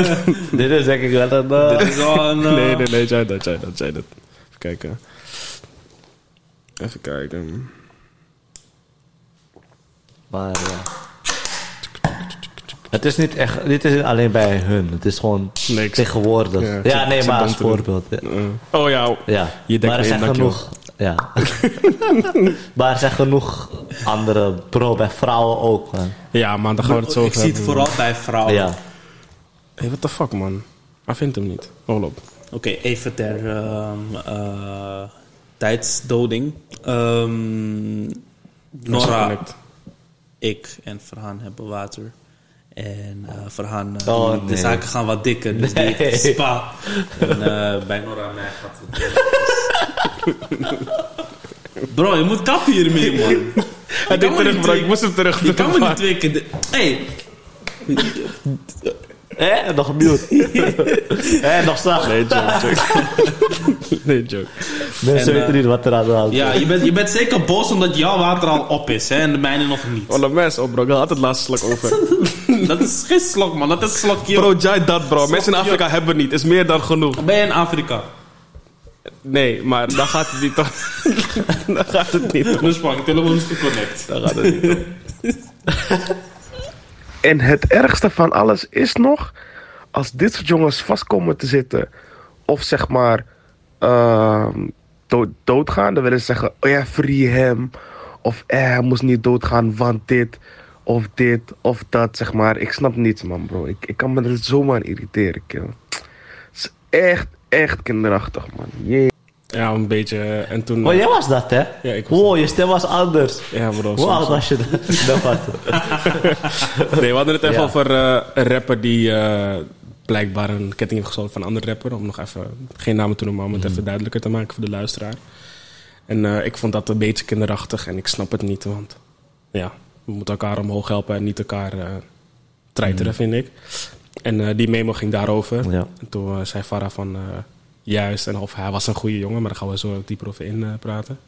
Dit is denk ik wel een... eh, Dit is wel een... eh, Nee, nee, nee. Jij dat, jij dat, jij dat. Even kijken. Even kijken. Maar ja. Het is niet echt... Dit is niet alleen bij hun. Het is gewoon ik- tegenwoordig. Ja, Ja, nee, maar als voorbeeld. Ja. Oh ja. Ja, Je denkt maar er zijn genoeg... Ja. maar er zijn genoeg andere... Bro, bij vrouwen ook, man. Ja, man, dan gaan we het zo ik zie het vooral bij vrouwen. Ja. Hey, what the fuck, man? Hij vindt hem niet. Hold op. Oké, even ter ehm, eh, tijdsdoding. Ehm Nora, ik en Verhaan hebben water. En eh Verhaan, eh, Oh, de zaken gaan wat dikker, dus die Nee. spa. En eh, bij Nora en mij gaat het... Bro, je moet kappen hiermee, man. Je Hij deed bro. Ik moest hem terug Je kan me niet twee keer... de- Hey, Eh, nog mute. eh, nog zacht. Nee, joke, joke. nee, joke. Mensen En, weten niet wat er aan de hand is. ja, je bent, je bent zeker boos omdat jouw water al op is, hè, en de mijne nog niet. Oh, de mes op, bro. Ik had het laatste slok over. Dat is geen slok, man. Dat is slokje. Bro, jij dat, bro. Mensen in Afrika hebben het niet. Is meer dan genoeg. Ben je in Afrika? Nee, maar dan gaat het niet om. dan gaat het niet om. Dus pak telefoon is geconnect. Dan gaat het niet om. En het ergste van alles is nog, als dit soort jongens vast komen te zitten, of zeg maar ehm, dood, doodgaan, dan willen ze zeggen: Oh ja, free hem. Of eh, hij moest niet doodgaan, want dit, of dit, of dat, zeg maar. Ik snap niets, man, bro. Ik, ik kan me er zomaar aan irriteren, kill. Het is echt, echt kinderachtig, man. Jee. Ja, een beetje. En toen. Oh, jij was dat, hè? Ja, ik was Wow, je stem was anders. Ja, bro. Hoe oud was je was Nee, we hadden het even Ja. over eh, een rapper die eh, blijkbaar een ketting heeft gestolen van een andere rapper. Om nog even, geen namen te noemen, maar om het even duidelijker te maken voor de luisteraar. En eh, ik vond dat een beetje kinderachtig en ik snap het niet, want ja, we moeten elkaar omhoog helpen en niet elkaar eh treiteren, vind ik. En eh, die memo ging daarover. Ja. En toen eh, zei Farah van juist, en of hij was een goede jongen, maar daar gaan we zo dieper over in praten.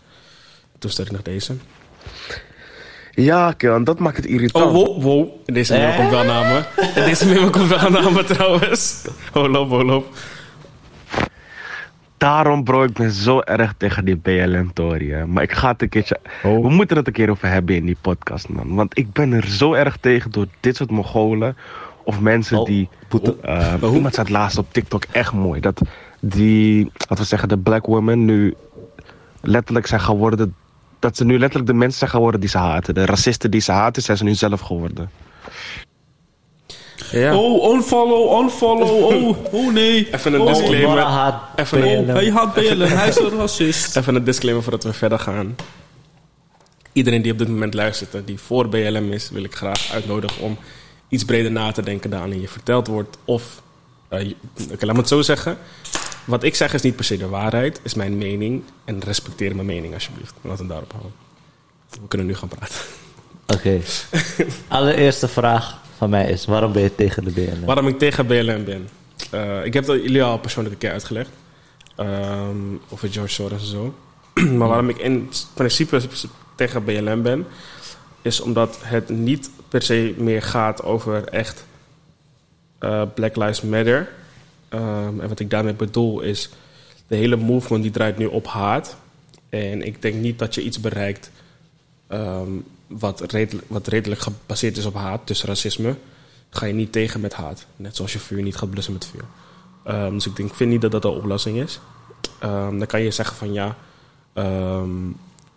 Toen stelde ik nog deze. Ja, Kel, dat maakt het irritant. Oh, wow, wow. Deze memo komt wel naar me. Deze memo komt wel naar me trouwens. Hold op, hold op. Daarom, bro, ik ben zo erg tegen die BLM-tory. Maar ik ga het een keertje... Oh. We moeten het een keer over hebben in die podcast, man. Want ik ben er zo erg tegen door dit soort Mongolen. Of mensen Oh, die... eh, Oh. Iemand zei het laatst op TikTok echt mooi. Dat die, laten we zeggen, de black women nu letterlijk zijn geworden... Dat ze nu letterlijk de mensen zijn geworden die ze haten. De racisten die ze haten, zijn ze nu zelf geworden. Ja. Oh, unfollow, unfollow. Oh, oh nee. Even een oh, disclaimer. Even BLM. Hij haat BLM, hij is een racist. Even een disclaimer voordat we verder gaan. Iedereen die op dit moment luistert, en die voor BLM is, wil ik graag uitnodigen om iets breder na te denken dan je verteld wordt. Of, eh, oké, laat me het zo zeggen. Wat ik zeg is niet per se de waarheid, is mijn mening. En respecteer mijn mening alsjeblieft. Laten we daarop houden. We kunnen nu gaan praten. Oké. Allereerste vraag van mij is: waarom ben je tegen de BLM? Waarom ik tegen BLM ben. Eh, ik heb dat jullie al persoonlijk een keer uitgelegd. Ehm, over George Soros en zo. maar waarom ik in principe tegen BLM ben... is omdat het niet per se meer gaat over echt eh, Black Lives Matter. Ehm, en wat ik daarmee bedoel is... de hele movement die draait nu op haat. En ik denk niet dat je iets bereikt... ehm, wat, redelijk, wat redelijk gebaseerd is op haat, dus racisme ga je niet tegen met haat. Net zoals je vuur niet gaat blussen met vuur. Ehm, dus ik denk, ik vind niet dat dat de oplossing is. Ehm, dan kan je zeggen van ja, ehm,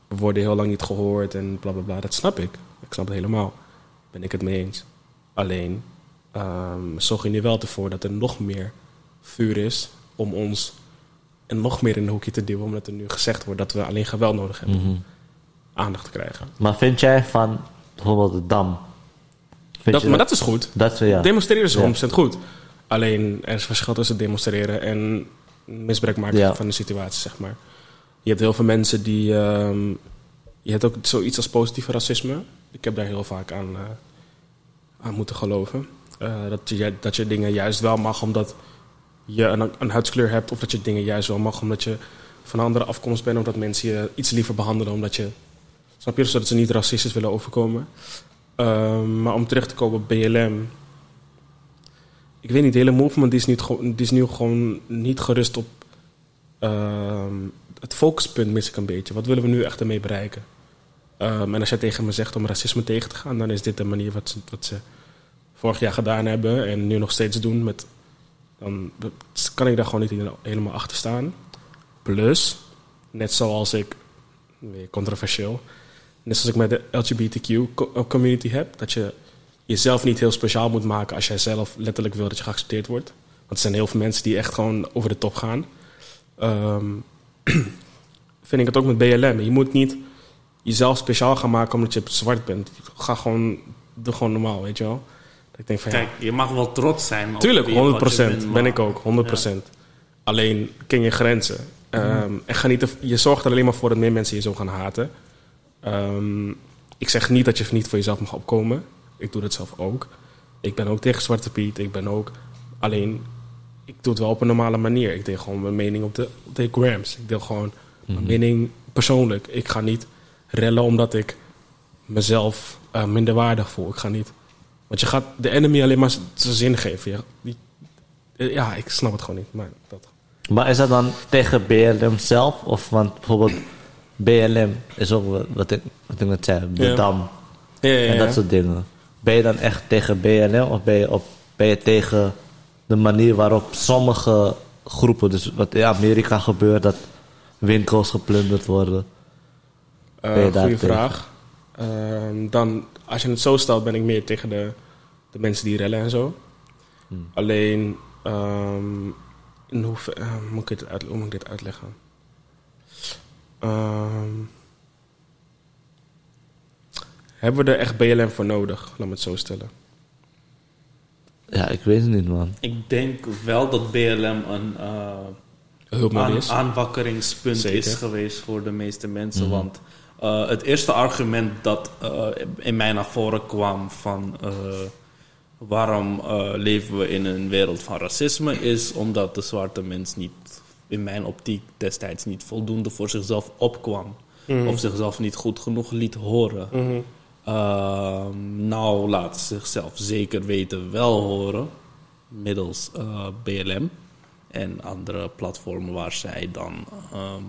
we worden heel lang niet gehoord en bla bla bla. Dat snap ik. Ik snap het helemaal. Ben ik het mee eens. Alleen zorg je nu wel ervoor dat er nog meer vuur is om ons en nog meer in een hoekje te duwen. Omdat er nu gezegd wordt dat we alleen geweld nodig hebben Mhm. Aandacht te krijgen. Maar vind jij van bijvoorbeeld de Dam? Dat, maar dat is goed. dat ja. Demonstreren is Ja. 100% goed. Alleen er is verschil tussen demonstreren en misbruik maken Ja. van de situatie, zeg maar. Je hebt heel veel mensen die. ehm, je hebt ook zoiets als positief racisme. Ik heb daar heel vaak aan, eh, aan moeten geloven. Eh, dat, je, dat je dingen juist wel mag omdat je een, een huidskleur hebt, of dat je dingen juist wel mag omdat je van een andere afkomst bent, omdat mensen je iets liever behandelen omdat je. Snap je? Zodat ze niet racistisch willen overkomen. Ehm, maar om terug te komen op BLM. Ik weet niet, de hele movement die is, niet, die is nu gewoon niet gerust op. ehm, het focuspunt mis ik een beetje. Wat willen we nu echt ermee bereiken? Ehm, en als jij tegen me zegt om racisme tegen te gaan, dan is dit de manier wat ze, wat ze vorig jaar gedaan hebben en nu nog steeds doen. Met, dan kan ik daar gewoon niet helemaal achter staan. Plus, net zoals ik, weer controversieel, net zoals ik met de LGBTQ-community heb, dat je jezelf niet heel speciaal moet maken als jij zelf letterlijk wil dat je geaccepteerd wordt. Want er zijn heel veel mensen die echt gewoon over de top gaan. Ehm, vind ik het ook met BLM. Je moet niet jezelf speciaal gaan maken omdat je zwart bent. Ga gewoon, doe gewoon normaal, weet je wel. Dat ik denk van ja, Kijk, je mag wel trots zijn. Tuurlijk, wie- wat je 100%. bent, ben ik ook, 100%. Alleen ken je grenzen. Ehm, en ga niet je zorgt er alleen maar voor dat meer mensen je zo gaan haten. Ehm, ik zeg niet dat je niet voor jezelf mag opkomen. Ik doe dat zelf ook. Ik ben ook tegen Zwarte Piet. Ik ben ook alleen. Ik doe het wel op een normale manier. Ik deel gewoon mijn mening op de, op de grams. Ik deel gewoon mijn mening persoonlijk. Ik ga niet rellen omdat ik mezelf eh, minder waardig voel. Ik ga niet. Want je gaat de enemy alleen maar zijn zin geven. Die- eh, ja, ik snap het gewoon niet. Maar dat. Maar is dat dan tegen BLM zelf? Of want bijvoorbeeld BLM is ook wat- ik, wat ik net zei, de Ja. Dam Ja, ja, en dat soort dingen. Ben je dan echt tegen BLM of ben je, op, ben je tegen de manier waarop sommige groepen, dus wat in Amerika gebeurt, dat winkels geplunderd worden? Eh, daar goeie tegen? vraag. Ehm, dan, als je het zo stelt, ben ik meer tegen de, de mensen die rellen en zo. Hmm. Alleen, in eh, moet ik dit uit, hoe moet ik dit uitleggen? Ehm, hebben we er echt BLM voor nodig? Laat me het zo stellen. Ja, ik weet het niet, man. Ik denk wel dat BLM een eh, Hulpmiddel aan, is. aanwakkeringspunt Zeker. is geweest voor de meeste mensen. Want eh, het eerste argument dat eh, in mij naar voren kwam van eh, waarom eh, leven we in een wereld van racisme, is omdat de zwarte mens niet, in mijn optiek destijds niet voldoende voor zichzelf opkwam. Of zichzelf niet goed genoeg liet horen. Mhm. ehm, nou laten zichzelf zeker weten wel horen middels eh, BLM en andere platformen waar zij dan ehm,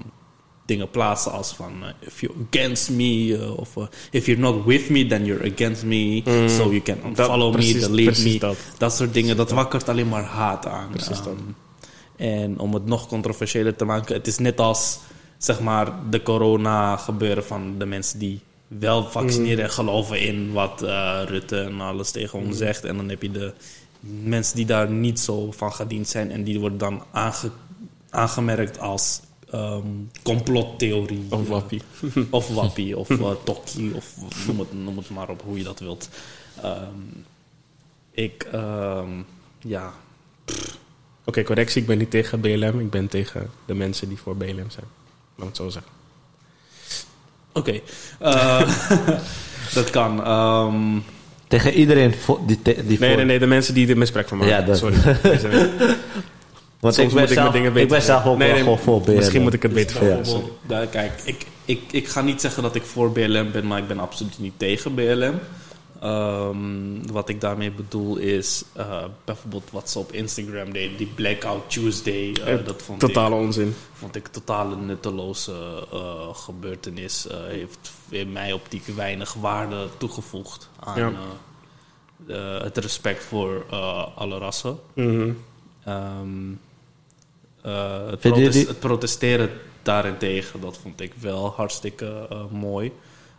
dingen plaatsen als van eh, if you're against me eh, of if you're not with me then you're against me so you can unfollow me, precies- delete me dat. dat soort dingen dat wakkert alleen maar haat aan. Precies dat. En om het nog controversiëler te maken, het is net als zeg maar de corona gebeuren van de mensen die wel vaccineren en geloven in wat eh, Rutte en alles tegen ons zegt. En dan heb je de mensen die daar niet zo van gediend zijn en die worden dan aange- aangemerkt als ehm, complottheorie. Of wappie. of wappie, of uh, tokkie, of noem het, noem het maar op hoe je dat wilt. Ehm, ik, ehm, ja, Oké, correctie. Ik ben niet tegen BLM. Ik ben tegen de mensen die voor BLM zijn. Laat het zo zeggen. oké. Eh, dat kan. ehm, Tegen iedereen die, te- die Nee, voor- nee, nee. De mensen die er misbruik van maken. Ja, dat- Sorry. Want Soms ik ben, ik mijn dingen ik ben beter zelf ook Nee, wel nee, gewoon voor BLM. Misschien moet ik het beter dus voor bijvoorbeeld, daar, kijk, ik, ik, ik ga niet zeggen dat ik voor BLM ben, maar ik ben absoluut niet tegen BLM. Ehm, wat ik daarmee bedoel is eh, bijvoorbeeld wat ze op Instagram deden, die Blackout Tuesday. eh, Eh, dat vond ik, Totale onzin. vond ik totale nutteloze eh, gebeurtenis. Heeft in mijn optiek weinig waarde toegevoegd aan Ja. het respect voor eh, alle rassen. Mhm. Ehm, eh, het, het protesteren daarentegen, dat vond ik wel hartstikke eh, mooi.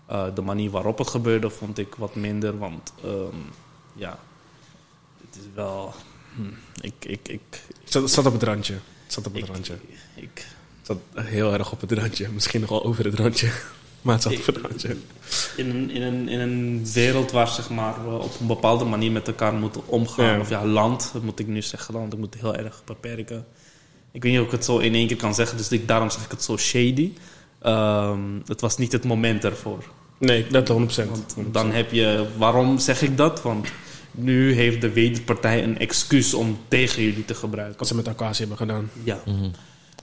Eh, de manier waarop het gebeurde vond ik wat minder, want ehm, ja, het is wel. hm, ik, ik, ik, Het zat, zat op het randje. Het zat op het ik, randje. ik, Het zat heel erg op het randje. Misschien nog wel over het randje. Maar het zat op het randje. in, een, in, een, in een wereld waar zeg maar, we op een bepaalde manier met elkaar moeten omgaan. Ja. Of ja, land, dat moet ik nu zeggen, land. Ik moet heel erg beperken. Ik weet niet of ik het zo in één keer kan zeggen, dus ik, daarom zeg ik het zo shady. Ehm, het was niet het moment ervoor. Nee, dat 100%. Want dan heb je, waarom zeg ik dat? Want nu heeft de wederpartij een excuus om tegen jullie te gebruiken. Wat ze met Akasi hebben gedaan. Ja.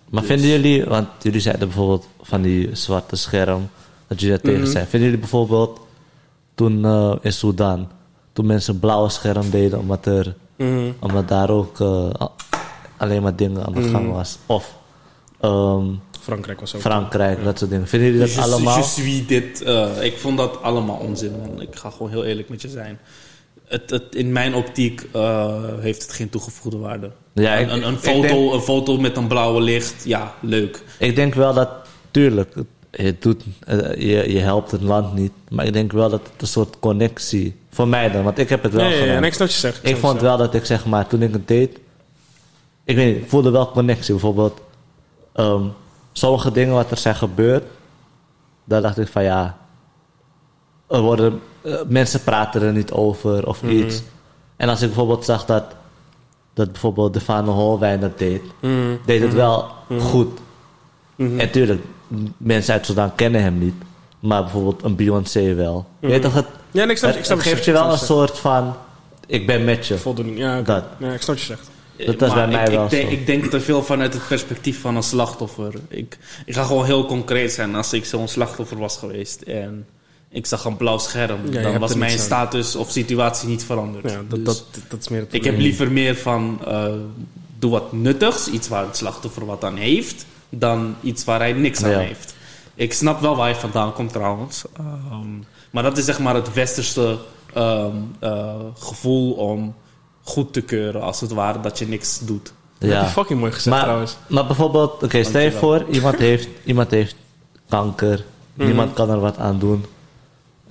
Maar Dus- vinden jullie, want jullie zeiden bijvoorbeeld van die zwarte scherm, dat jullie daar tegen Mhm. zijn. Vinden jullie bijvoorbeeld toen eh, in Sudan, toen mensen een blauwe scherm deden omdat, er, Mhm. omdat daar ook eh, alleen maar dingen aan de gang Mhm. was? Of ehm, Frankrijk was ook. Frankrijk, dat soort dingen. Vinden jullie dat Je- allemaal? je suis dit. eh, ik vond dat allemaal onzin. Man. Ik ga gewoon heel eerlijk met je zijn. Het, het, in mijn optiek eh, heeft het geen toegevoegde waarde. Ja, ik- een, een, foto, denk- een foto met een blauwe licht, ja, leuk. Ik denk wel dat, tuurlijk, het- je, doet, eh, je, je helpt het land niet. Maar ik denk wel dat het een soort connectie, voor mij dan, want ik heb het wel Nee, ja, snap wat je zegt. Ik vond wel dat ik zeg maar, toen ik het deed, ik weet niet, ik voelde wel connectie. Bijvoorbeeld, ehm, sommige dingen wat er zijn gebeurd, daar dacht ik van ja, er worden, eh, mensen praten er niet over of Mhm. iets. En als ik bijvoorbeeld zag dat, dat bijvoorbeeld de Van Holwijn dat deed, Mhm. deed het wel goed. Mhm. En tuurlijk, mensen uit Sudan kennen hem niet, maar bijvoorbeeld een Beyoncé wel. Je weet toch, het, Ja, nee, ik snap, het, ik snap het wat geeft je wel een soort van, ik ben met je. Voldoening. Ja. Dat. ja, ik snap je zegt. Dat was bij Maar mij ik, wel ik denk, zo. Ik denk te veel vanuit het perspectief van een slachtoffer. Ik, ik ga gewoon heel concreet zijn. Als ik zo'n slachtoffer was geweest en ik zag een blauw scherm, dan was er mijn status of situatie niet veranderd. Ja, dat, Dus- dat, dat is meer het Ik heb liever meer van eh, doe wat nuttigs, iets waar het slachtoffer wat aan heeft, dan iets waar hij niks aan Ja. heeft. Ik snap wel waar je vandaan komt trouwens. Ehm, maar dat is zeg maar het westerse ehm, eh, gevoel om goed te keuren, als het ware, dat je niks doet. Dat heb Ja. je fucking mooi gezegd Maar, trouwens. maar bijvoorbeeld, oké, stel je voor, iemand heeft, iemand heeft kanker, Mhm. niemand kan er wat aan doen.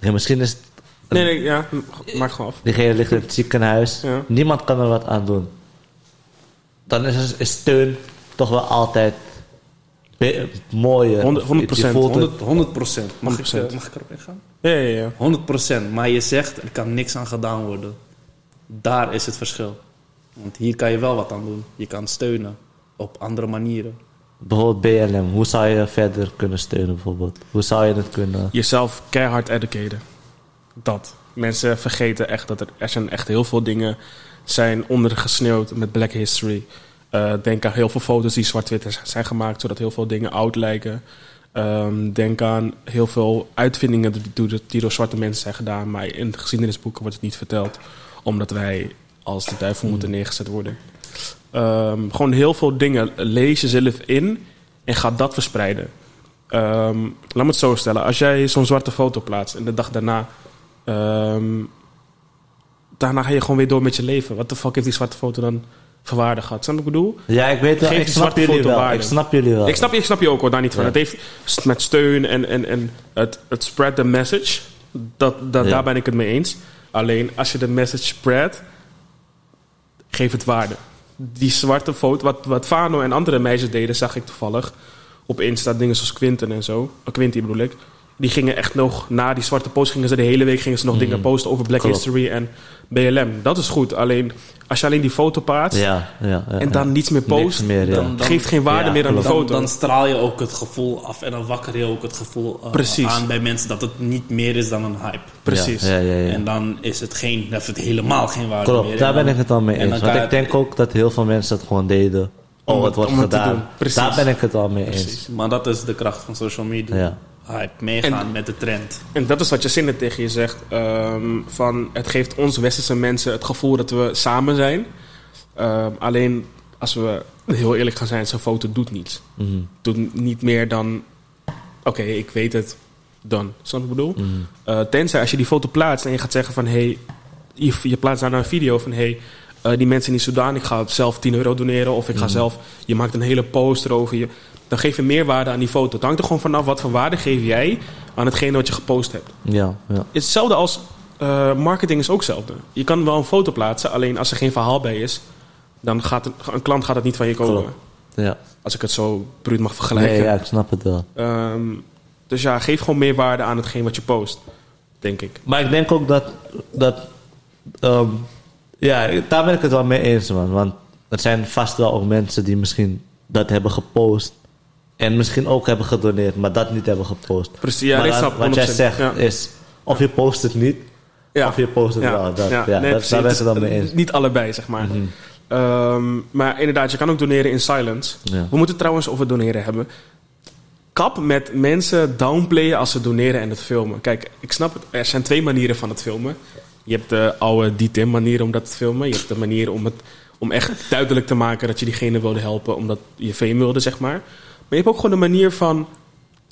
Misschien is het, Nee, nee, ja, maak gewoon af. diegene ligt in het ziekenhuis, Ja. niemand kan er wat aan doen. Dan is, is steun toch wel altijd be- mooier. 100 Of je 100%, voelt het- 100, 100 procent. Mag, ik, 100%. eh, mag ik erop ingaan? Ja, ja, ja. 100 procent. Maar je zegt, er kan niks aan gedaan worden. Daar is het verschil. Want hier kan je wel wat aan doen. Je kan steunen op andere manieren. Bijvoorbeeld BLM, hoe zou je verder kunnen steunen bijvoorbeeld? Hoe zou je het kunnen... Jezelf keihard educaten. Dat. Mensen vergeten echt dat er, er zijn echt heel veel dingen zijn ondergesneeuwd met Black History. Eh, denk aan heel veel foto's die zwart-wit zijn gemaakt, zodat heel veel dingen oud lijken. Ehm, denk aan heel veel uitvindingen die door, die door zwarte mensen zijn gedaan. Maar in de geschiedenisboeken wordt het niet verteld. Omdat wij als de duivel moeten neergezet worden. Ehm, gewoon heel veel dingen lees jezelf in en ga dat verspreiden. Ehm, laat me het zo stellen. Als jij zo'n zwarte foto plaatst en de dag daarna... ehm, daarna ga je gewoon weer door met je leven. Wat de fuck heeft die zwarte foto dan voor waarde gehad? Snap ik bedoel? Ja, ik weet wel. Geef Ik die snap zwarte jullie wel. waarde. Ik snap jullie wel. Ik snap, je- ik snap je ook hoor, daar niet van. Ja. Het heeft met steun en, en, en het, het spread the message. Dat, dat, Ja. Daar ben ik het mee eens. Alleen als je de message spread, geef het waarde. Die zwarte foto, wat, wat Fano en andere meisjes deden, zag ik toevallig op Insta. Dingen zoals Quinten en zo. Uh, Quinty bedoel ik. Die gingen echt nog, na die zwarte post, gingen ze de hele week gingen ze nog dingen posten over Black Mhm. Klopt. History en BLM. Dat is goed. Alleen als je alleen die foto plaatst Ja, ja, ja, en ja. dan niets meer post, meer, ja. Dan- dan- geeft geen waarde Ja, meer aan die. Dan, foto. dan straal je ook het gevoel af en dan wakker je ook het gevoel eh, aan bij mensen dat het niet meer is dan een hype. Precies. Ja, ja, ja, ja. En dan is het, geen, heeft het helemaal geen waarde meer. Daar En ben dan- ik het al mee en eens. dan Want ik denk ook dat heel veel mensen dat gewoon deden. Oh, Om het wordt gedaan. Daar ben ik het al mee eens. Maar dat is de kracht van social media. Hype, meegaan met de trend. En dat is wat je zinnen tegen je zegt. ehm, van het geeft ons westerse mensen het gevoel dat we samen zijn. Ehm, alleen als we heel eerlijk gaan zijn, zo'n foto doet niets. Mhm. Doet niet meer dan. Oké, ik weet het. Dan. Snap je wat ik bedoel? Mhm. Eh, tenzij als je die foto plaatst en je gaat zeggen van hey, je, je plaatst daar nou een video van hey, eh, die mensen in Sudan, ik ga zelf 10 euro doneren of ik Mhm. ga zelf, je maakt een hele poster over je. Dan geef je meer waarde aan die foto. Het hangt er gewoon vanaf wat voor waarde geef jij aan hetgene wat je gepost hebt. Ja, ja. Hetzelfde als eh, marketing is ook hetzelfde. Je kan wel een foto plaatsen, alleen als er geen verhaal bij is, dan gaat een, een klant gaat het niet van je kopen. Klopt. ja. Als ik het zo bruut mag vergelijken. Nee, ja, ik snap het wel. Ehm, dus ja, geef gewoon meer waarde aan hetgeen wat je post, denk ik. Maar ik denk ook dat. dat ehm, ja, daar ben ik het wel mee eens, man. Want er zijn vast wel ook mensen die misschien dat hebben gepost. En misschien ook hebben gedoneerd, maar dat niet hebben gepost. Precies, ja, maar dan- snap wat jij 100%, zegt ja. is. Of je post het niet, Ja. of je post het wel. Dat, ja, nee, dat, daar ben ik is, wel mee eens. Niet allebei, zeg maar. Mhm. Ehm, maar inderdaad, je kan ook doneren in silence. Ja. We moeten trouwens over doneren hebben. Kap met mensen downplayen als ze doneren en het filmen. Kijk, ik snap het. Er zijn twee manieren van het filmen. Je hebt de oude D-Tim manier om dat te filmen. Je hebt de manier om, het, om echt duidelijk te maken dat je diegene wilde helpen. Omdat je fame wilde, zeg maar. Maar je hebt ook gewoon de manier van...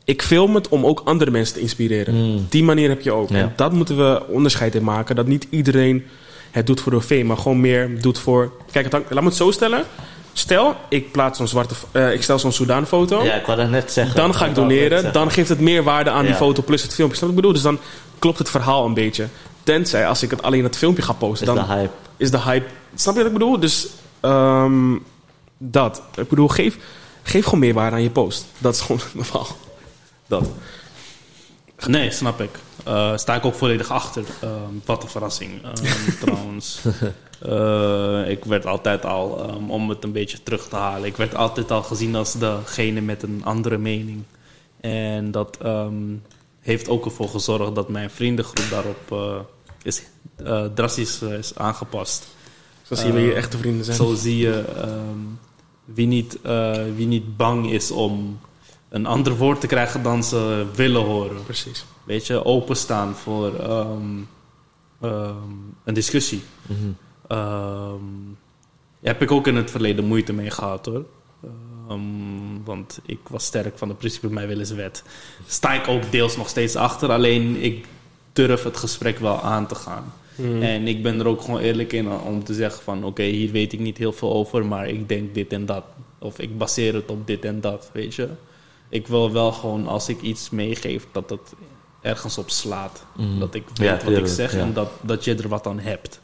Ik film het om ook andere mensen te inspireren. Mm. Die manier heb je ook. Ja. En dat moeten we onderscheid in maken. Dat niet iedereen het doet voor de fame, maar gewoon meer doet voor... Kijk, het hangt- laat me het zo stellen. Stel, ik plaats zo'n zwarte... eh, ik stel zo'n Soudaan-foto. Ja, ik wou dat net zeggen. Dan ga ik doneren. Dan geeft het meer waarde aan die foto plus het filmpje. Snap je wat ik bedoel? Dus dan klopt het verhaal een beetje. Tenzij als ik het alleen het filmpje ga posten, Is dan de hype. is de hype. Snap je wat ik bedoel? Dus ehm, dat. Ik bedoel, geef, geef gewoon meer waarde aan je post. Dat is gewoon het verhaal. Dat. Nee, snap ik. Eh sta ik ook volledig achter. Ehm, wat een verrassing, ehm, trouwens. Eh, ik werd altijd al, ehm, om het een beetje terug te halen, ik werd altijd al gezien als degene met een andere mening. En dat heeft ook ervoor gezorgd dat mijn vriendengroep daarop eh, is, drastisch is aangepast. Zo zien we hier Eh, echte vrienden zijn. Zo zie je wie, niet, eh, wie niet bang is om een ander woord te krijgen dan ze willen horen. Precies. Weet je, openstaan voor ehm, ehm, een discussie. Mhm. Ehm, daar heb ik ook in het verleden moeite mee gehad hoor. Ehm, want ik was sterk van het principe mij willen is wet. Sta ik ook deels nog steeds achter, alleen ik durf het gesprek wel aan te gaan. Mhm. En ik ben er ook gewoon eerlijk in om te zeggen van... oké, hier weet ik niet heel veel over, maar ik denk dit en dat. Of ik baseer het op dit en dat, weet je. Ik wil wel gewoon, als ik iets meegeef, dat het ergens op slaat. Mhm. Dat ik weet Ja, wat ik zeg ja. en dat, dat je er wat aan hebt.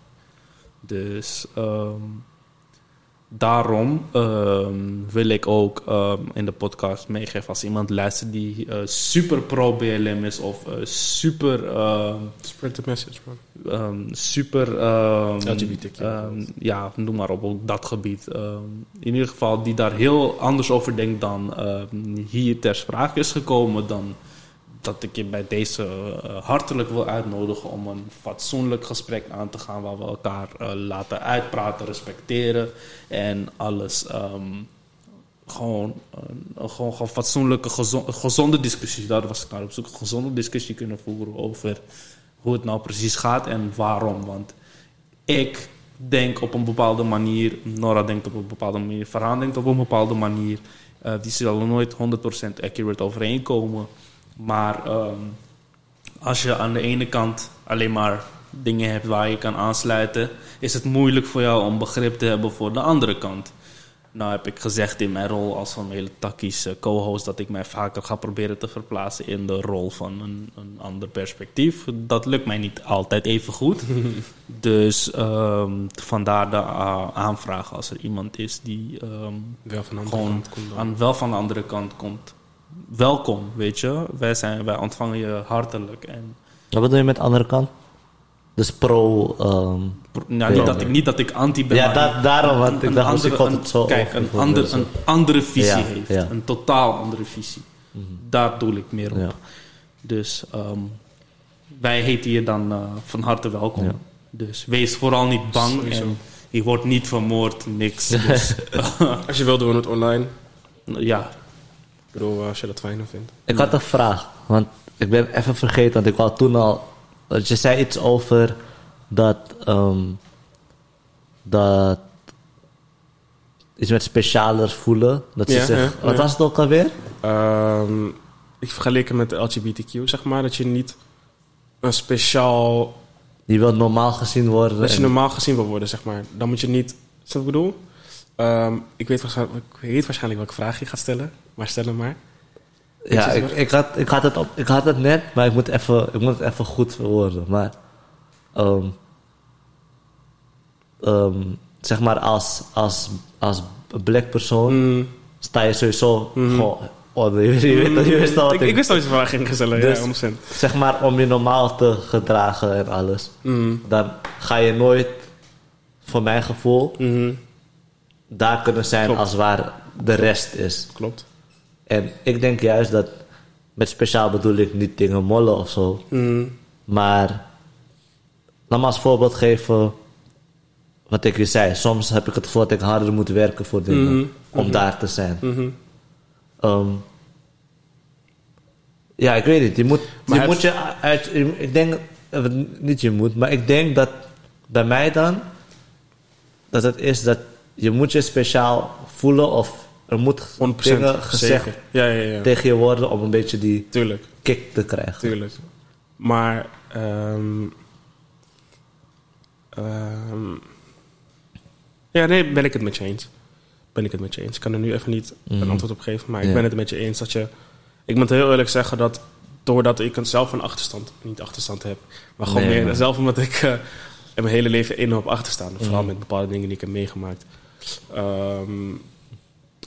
Dus ehm, daarom ehm, wil ik ook ehm, in de podcast meegeven... als iemand luistert die eh, super pro-BLM is of eh, super... ehm, Spread the message, man. ehm, super. ehm, LGBTQ. ehm, ja, noem maar op, ook dat gebied. Ehm, in ieder geval, die daar heel anders over denkt dan hier ter sprake is gekomen. Dan dat ik je bij deze eh, hartelijk wil uitnodigen om een fatsoenlijk gesprek aan te gaan. Waar we elkaar eh, laten uitpraten, respecteren en alles. ehm, gewoon, een, gewoon, gewoon fatsoenlijke, gezo- gezonde discussie. Daar was ik naar op zoek. Een gezonde discussie kunnen voeren over hoe het nou precies gaat en waarom. Want ik denk op een bepaalde manier, Nora denkt op een bepaalde manier, Farhan denkt op een bepaalde manier. Eh, die zullen nooit 100% accurate overeenkomen. Maar ehm, als je aan de ene kant alleen maar dingen hebt waar je kan aansluiten, is het moeilijk voor jou om begrip te hebben voor de andere kant. Nou heb ik gezegd in mijn rol als een hele takische co-host dat ik mij vaker ga proberen te verplaatsen in de rol van een, een ander perspectief. Dat lukt mij niet altijd even goed. dus ehm, vandaar de uh, aanvraag als er iemand is die Wel van de andere gewoon kant komt dan. aan, wel van de andere kant komt. Welkom, weet je. Wij, zijn, wij ontvangen je hartelijk. En, Wat bedoel je met de andere kant? Dus pro... ehm, nou, niet, dat ik, niet dat ik anti ben, ja, maar da- daarom, want ik dacht, komt een- het zo Kijk, een, ander, een andere visie Ja, heeft. ja. Een totaal andere visie. Daar doe ik meer op. Ja. Dus ehm, wij heten je dan eh, van harte welkom. Ja. Dus wees vooral niet bang. En je wordt niet vermoord, niks. Dus, Als je wil, doen we het online. ja, bedoel, als je dat fijner vindt. Ik had een vraag, want ik ben even vergeten, want ik wou toen al... Je zei iets over dat... ehm, dat... Iets met specialer voelen. Dat ze Ja, zich... ja, wat ja. was het ook alweer? Ehm, ik vergelijk het met de LGBTQ, zeg maar. Dat je niet een speciaal... Die wil normaal gezien worden. Dat je en- normaal gezien wil worden, zeg maar. Dan moet je niet... Is dat wat ik bedoel? Ehm, ik, weet waarschijnlijk, ik weet waarschijnlijk welke vraag je gaat stellen. Maar stel hem maar. Ja, je ik, ik, had, ik, had het op, ik had het net, maar ik moet, even, ik moet het even goed verwoorden. Maar, ehm, ehm, zeg maar, als, als, als black persoon Mm, sta je sowieso gewoon... Oh, je, je, je wist al wat ik, ik, ik wist al iets vraag ging stellen, Dus- ja, 100%. Zeg maar, om je normaal te gedragen en alles. Mm, Dan ga je nooit, voor mijn gevoel, mhm, daar kunnen zijn Klopt. als waar de rest is. klopt. En ik denk juist dat, met speciaal bedoel ik niet dingen mollen of zo. Mm, Maar laat me als voorbeeld geven wat ik je zei. Soms heb ik het gevoel dat ik harder moet werken voor dingen. Mhm, Om daar te zijn. mhm. Ehm, ja, ik weet niet. Je moet, Maar je, moet je uit... Ik denk... Niet je moet, maar ik denk dat bij mij dan... Dat het is dat je moet je speciaal voelen of er moet 100% dingen gezegd. Ja, ja, ja. tegen je worden om een beetje die Tuurlijk. kick te krijgen. Tuurlijk. Maar, ehm ehm, ja, nee, ben ik het met je eens. Ben ik het met je eens. Ik kan er nu even niet een antwoord op geven, maar ik ben het met je eens dat je... Ik moet heel eerlijk zeggen dat doordat ik zelf een achterstand, niet achterstand heb, maar gewoon Nee, meer zelf omdat ik eh, in mijn hele leven één op achter sta. Vooral met bepaalde dingen die ik heb meegemaakt. Ehm,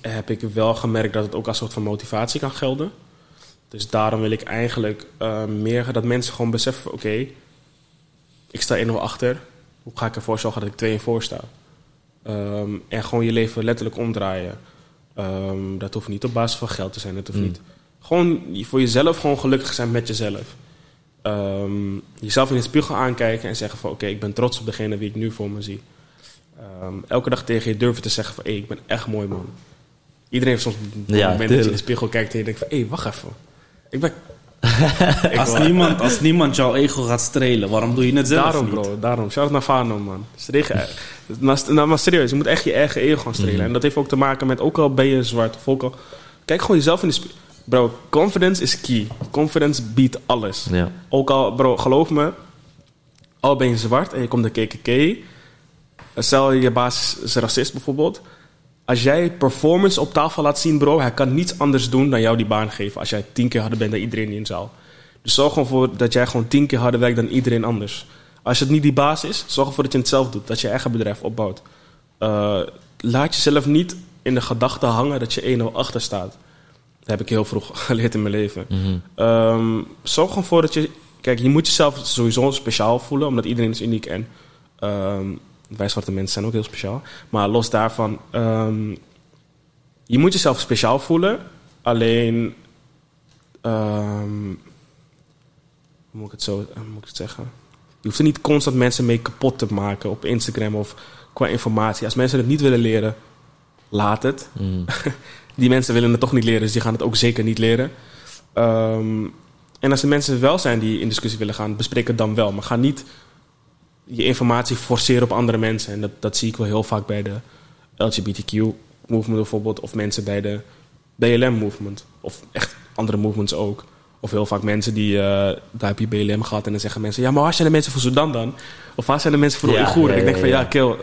heb ik wel gemerkt dat het ook als soort van motivatie kan gelden. Dus daarom wil ik eigenlijk eh, meer dat mensen gewoon beseffen: oké, ik sta 1-0 achter. Hoe ga ik ervoor zorgen dat ik 2 voor sta? Ehm, en gewoon je leven letterlijk omdraaien. Ehm, dat hoeft niet op basis van geld te zijn. Dat hoeft niet. Gewoon voor jezelf gewoon gelukkig zijn met jezelf. Ehm, jezelf in de spiegel aankijken en zeggen van... oké, ik ben trots op degene wie ik nu voor me zie. Ehm, elke dag tegen je durven te zeggen van... hé, ik ben echt mooi, man. Iedereen heeft soms een Ja, moment dat je in de spiegel kijkt... en je denkt van... hé, wacht even. Ik ben... Ik als, niemand, als niemand jouw ego gaat strelen, waarom doe je het zelf Daarom, niet? bro. Daarom. Shout out naar Fano, man. Stregen. maar, nou, maar serieus, je moet echt je eigen ego gaan strelen. En dat heeft ook te maken met, ook al ben je zwart of ook al... Kijk gewoon jezelf in de spiegel. Bro, confidence is key. Confidence biedt alles. Ja. Ook al, bro, geloof me. Al ben je zwart en je komt de KKK. Stel je baas is racist bijvoorbeeld. Als jij performance op tafel laat zien, bro, hij kan niets anders doen dan jou die baan geven. Als jij tien keer harder bent dan iedereen in de zaal. Dus zorg gewoon voor dat jij gewoon tien keer harder werkt dan iedereen anders. Als het niet die baas is, zorg ervoor dat je het zelf doet. Dat je eigen bedrijf opbouwt. Eh, laat jezelf niet in de gedachte hangen dat je 1-0 achter staat. Dat heb ik heel vroeg geleerd in mijn leven. Ehm, zorg gewoon voor dat je... Kijk, je moet jezelf sowieso speciaal voelen, omdat iedereen is uniek. En ehm, wij zwarte mensen zijn ook heel speciaal. Maar los daarvan, ehm, je moet jezelf speciaal voelen. Alleen, ehm, hoe moet ik het zo moet ik het zeggen? Je hoeft er niet constant mensen mee kapot te maken op Instagram of qua informatie. Als mensen het niet willen leren, laat het. Mm. Die mensen willen het toch niet leren, dus die gaan het ook zeker niet leren. Ehm, en als er mensen wel zijn die in discussie willen gaan, bespreek het dan wel. Maar ga niet je informatie forceren op andere mensen. En dat, dat zie ik wel heel vaak bij de LGBTQ-movement bijvoorbeeld. Of mensen bij de BLM-movement. Of echt andere movements ook. Of heel vaak mensen die, eh daar heb je BLM gehad en dan zeggen mensen... Ja, maar waar zijn de mensen voor Sudan dan? Of waar zijn de mensen voor de Ja, Oeigoeren? ja, ik denk van, ja, kill,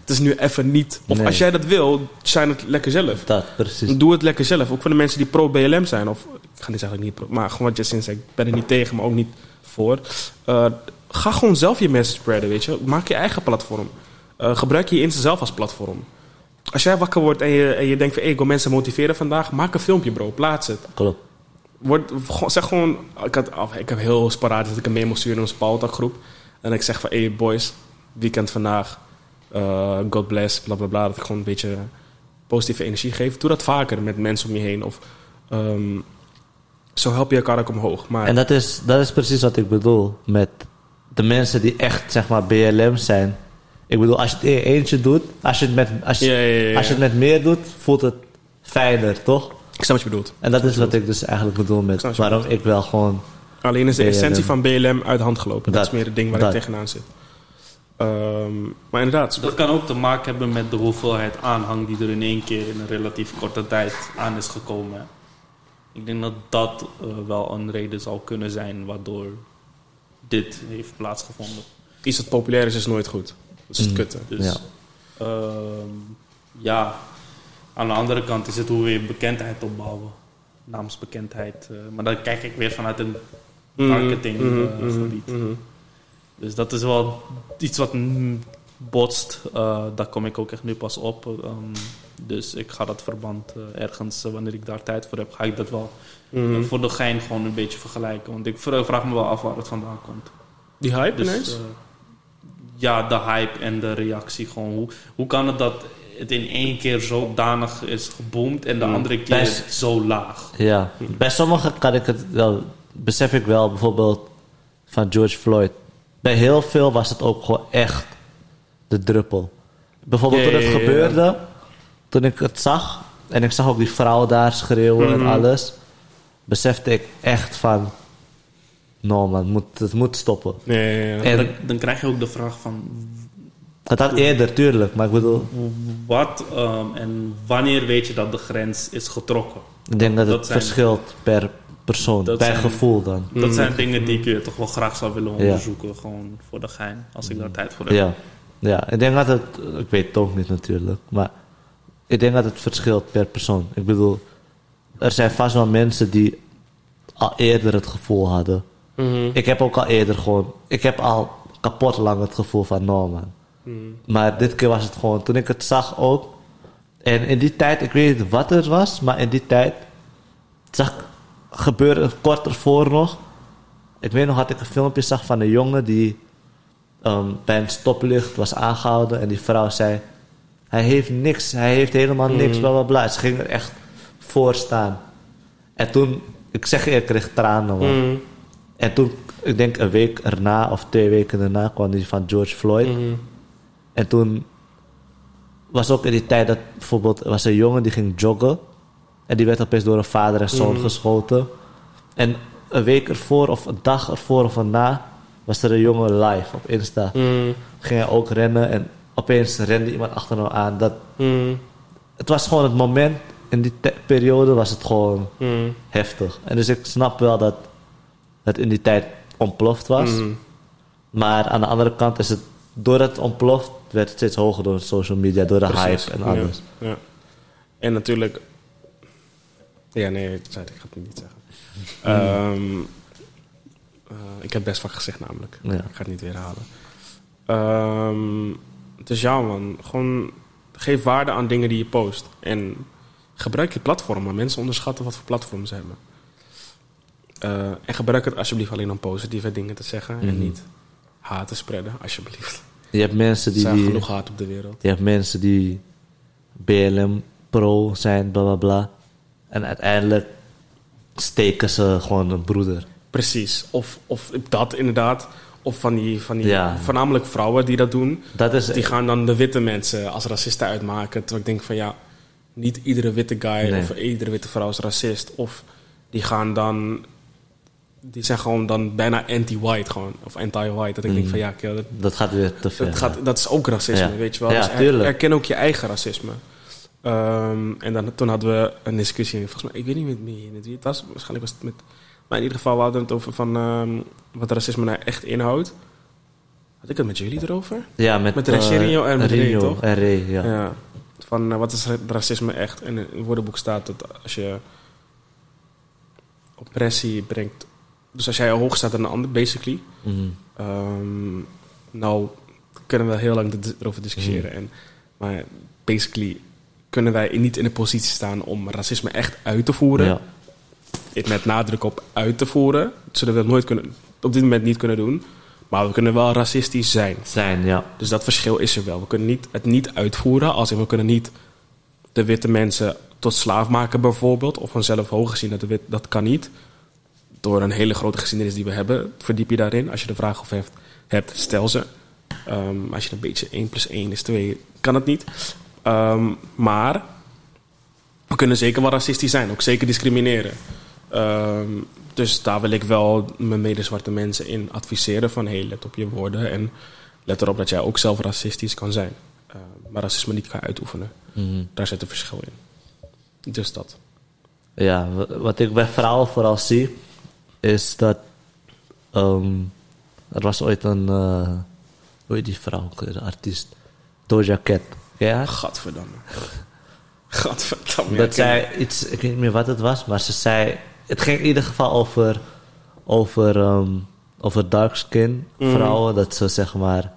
het is nu even niet... Of Nee. als jij dat wil, zijn het lekker zelf. dat, precies. Doe het lekker zelf. Ook voor de mensen die pro-BLM zijn. Of, ik ga niet zeggen niet pro, maar gewoon wat je sinds ik ben er niet tegen, maar ook niet voor. Eh, ga gewoon zelf je message spreaden, weet je. Maak je eigen platform. Eh, gebruik je Insta zelf als platform. Als jij wakker wordt en je, en je denkt van... Hey, ik wil mensen motiveren vandaag. Maak een filmpje, bro. Plaats het. Klopt. Word, zeg gewoon... Ik, had, af- ik heb heel sporadisch dat ik een memo stuur in onze Pauwtak-groep. En ik zeg van... Hey, boys. Weekend vandaag. eh, God bless. Bla, bla, bla. Dat ik gewoon een beetje positieve energie geef. Doe dat vaker met mensen om je heen. Of ehm, zo help je elkaar ook omhoog. Maar En dat is, dat is precies wat ik bedoel met de mensen die echt, zeg maar, BLM zijn. Ik bedoel, als je het in je eentje doet, als je het met, als je, Ja, ja, ja, ja. Als je het met meer doet, voelt het fijner, toch? ik snap wat je bedoelt. En dat is wat ik dus eigenlijk bedoel met waarom ik wel gewoon... Alleen is de BLM. essentie van BLM uit de hand gelopen. Dat, Dat- is meer het ding waar dat. ik tegenaan zit. Ehm, maar inderdaad, Dat kan ook te maken hebben met de hoeveelheid aanhang die er in één keer in een relatief korte tijd aan is gekomen. Ik denk dat dat eh, wel een reden zou kunnen zijn waardoor dit heeft plaatsgevonden. iets wat populair is, is nooit goed. Dat is het Mm. kutte. Dus Ja. ehm, ja, aan de andere kant is het hoe we bekendheid opbouwen. Naamsbekendheid. eh, maar dan kijk ik weer vanuit een marketing Mhm, eh, mhm, gebied. mhm. Dus dat is wel iets wat mm, botst. Eh, daar kom ik ook echt nu pas op. Ehm, dus ik ga dat verband eh, ergens, eh, wanneer ik daar tijd voor heb, ga ik dat wel Mhm. eh, voor de gein gewoon een beetje vergelijken. Want ik vra- vraag me wel af waar het vandaan komt. Die hype Dus ineens? eh, ja, de hype en de reactie gewoon. Hoe, hoe kan het dat het in één keer zodanig is geboomd en de Mm. andere keer Best- zo laag? Ja, bij sommigen kan ik het wel, besef ik wel, bijvoorbeeld van George Floyd. Bij heel veel was het ook gewoon echt de druppel. Bijvoorbeeld toen het ja. Toen ik het zag, en ik zag ook die vrouw daar schreeuwen Mhm. en alles, besefte ik echt van, no man, het moet, het moet stoppen. Nee, ja, ja. En dan, dan krijg je ook de vraag van het had eerder, tuurlijk, maar ik bedoel, wat ehm, en wanneer weet je dat de grens is getrokken? ik denk dat het zijn- verschilt per persoon, per zijn- gevoel dan. Dat zijn dingen die ik eh, toch wel graag zou willen Ja. onderzoeken, gewoon voor de gein, als ik daar tijd voor heb. Ja, ja, ik denk dat het, ik weet het ook niet natuurlijk, maar ik denk dat het verschilt per persoon. Ik bedoel, er zijn vast wel mensen die al eerder het gevoel hadden. Mhm. Ik heb ook al eerder gewoon, ik heb al kapot lang het gevoel van no man. Mhm. Maar dit keer was het gewoon, toen ik het zag ook. En in die tijd, ik weet niet wat het was, maar in die tijd zag ik gebeuren kort ervoor nog. Ik weet nog dat ik een filmpje zag van een jongen die ehm, bij een stoplicht was aangehouden. En die vrouw zei, hij heeft niks, hij heeft helemaal niks, bla bla bla. Ze ging er echt voor staan. En toen, ik zeg je, ik kreeg tranen man. Mhm. En toen, ik denk een week erna of twee weken daarna kwam die van George Floyd. Mhm. En toen was ook in die tijd dat bijvoorbeeld was een jongen die ging joggen. En die werd opeens door een vader en zoon geschoten. En een week ervoor of een dag ervoor of erna was er een jongen live op Insta. Ging hij ook rennen en opeens rende iemand achter hem aan. Dat, Mhm. het was gewoon het moment, in die periode was het gewoon Mhm. heftig. En dus ik snap wel dat het in die tijd ontploft was. Mhm. Maar aan de andere kant is het, doordat het ontploft, werd het steeds hoger door social media, door de Precies, hype en alles. Ja, En natuurlijk... Ja, nee, ik zei ik ga het niet zeggen. Ehm, eh, ik heb best vaak gezegd namelijk. Ja. Ik ga het niet weer herhalen. Ehm, dus ja man, gewoon geef waarde aan dingen die je post. En gebruik je platformen. Mensen onderschatten wat voor platformen ze hebben. Eh, en gebruik het alsjeblieft alleen om positieve dingen te zeggen. En Mhm. niet haat te spreiden, alsjeblieft. Je hebt mensen Er die, zijn die genoeg haat op de wereld. je hebt mensen die BLM pro zijn, bla bla bla. En uiteindelijk steken ze gewoon een broeder. Precies. Of, of dat inderdaad. Of van die, van die Ja. voornamelijk vrouwen die dat doen. Dat is Die gaan dan de witte mensen als racisten uitmaken. Terwijl ik denk van ja, niet iedere witte guy Nee. of iedere witte vrouw is racist. Of die gaan dan, die zijn gewoon dan bijna anti-white gewoon. Of anti-white. Dat ik denk Mhm. van ja, kill, dat, Dat gaat weer te ver. dat, gaat, dat is ook racisme, Ja. weet je wel. Ja, dus er- tuurlijk. erken ook je eigen racisme. Ehm, en dan, toen hadden we een discussie, volgens mij, ik weet niet met wie het was. Waarschijnlijk was het met, maar in ieder geval we hadden het over van, ehm, wat racisme nou echt inhoudt. Had ik het met jullie erover? Ja, met, Met eh, Regerio en met Ray, toch? En Ray, ja. Ja. Van eh, wat is ra- racisme echt? En in het woordenboek staat dat als je oppressie brengt. Dus als jij hoog staat dan een ander, basically. Mhm. ehm, nou, kunnen we heel lang erover discussiëren. En, maar basically kunnen wij niet in de positie staan om racisme echt uit te voeren. Ja. Het Met nadruk op uit te voeren. Dat zullen we nooit kunnen, op dit moment niet kunnen doen. Maar we kunnen wel racistisch zijn. Zijn, ja. Dus dat verschil is er wel. We kunnen niet, het niet uitvoeren. Als in we kunnen niet de witte mensen tot slaaf maken bijvoorbeeld. Of vanzelf hoger zien dat de wit, dat kan niet. Door een hele grote geschiedenis die we hebben. Verdiep je daarin. Als je de vraag of hebt, hebt stel ze. Ehm, als je een beetje 1 plus 1 is 2, kan het niet. Ehm, maar we kunnen zeker wel racistisch zijn. Ook zeker discrimineren. Ehm, dus daar wil ik wel mijn medezwarte mensen in adviseren. Van hey, let op je woorden. En let erop dat jij ook zelf racistisch kan zijn. Ehm, maar racisme niet kan uitoefenen. Mhm. Daar zit een verschil in. Dus dat. Ja, wa- wat ik bij vrouwen vooral zie, is dat. ehm, er was ooit een. eh hoe heet die vrouw? De artiest. Doja Cat. Haar? Gadverdamme. Gadverdamme. dat zij iets. Ik weet niet meer wat het was, maar ze zei. Het ging in ieder geval over. Over, ehm, over dark skin vrouwen. Dat ze zeg maar.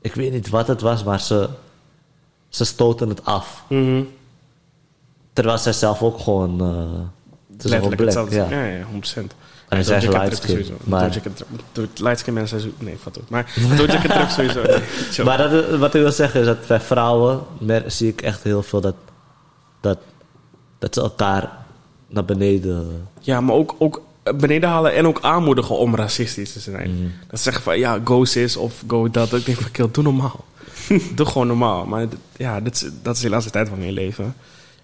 Ik weet niet wat het was, maar ze. Ze stoten het af. Mhm. Terwijl zij zelf ook gewoon. is gewoon Letterlijk black, hetzelfde. ja. Ja, ja, 100%. En zij is Doja Cat light trip skin, sowieso. maar- Doja Cat trip- Doja- Light skin mensen zijn zo... Nee, vat op. Maar Doja Cat trip sowieso. Nee. Maar dat, wat ik wil zeggen is dat bij vrouwen zie ik echt heel veel dat, dat, dat ze elkaar naar beneden. Ja, maar ook, ook beneden halen en ook aanmoedigen om racistisch te zijn. Mhm. Dat ze zeggen van ja, go sis of go dat. Ik denk van kill, doe normaal. doe gewoon normaal. Maar ja, dit is, dat is de tijd van je leven.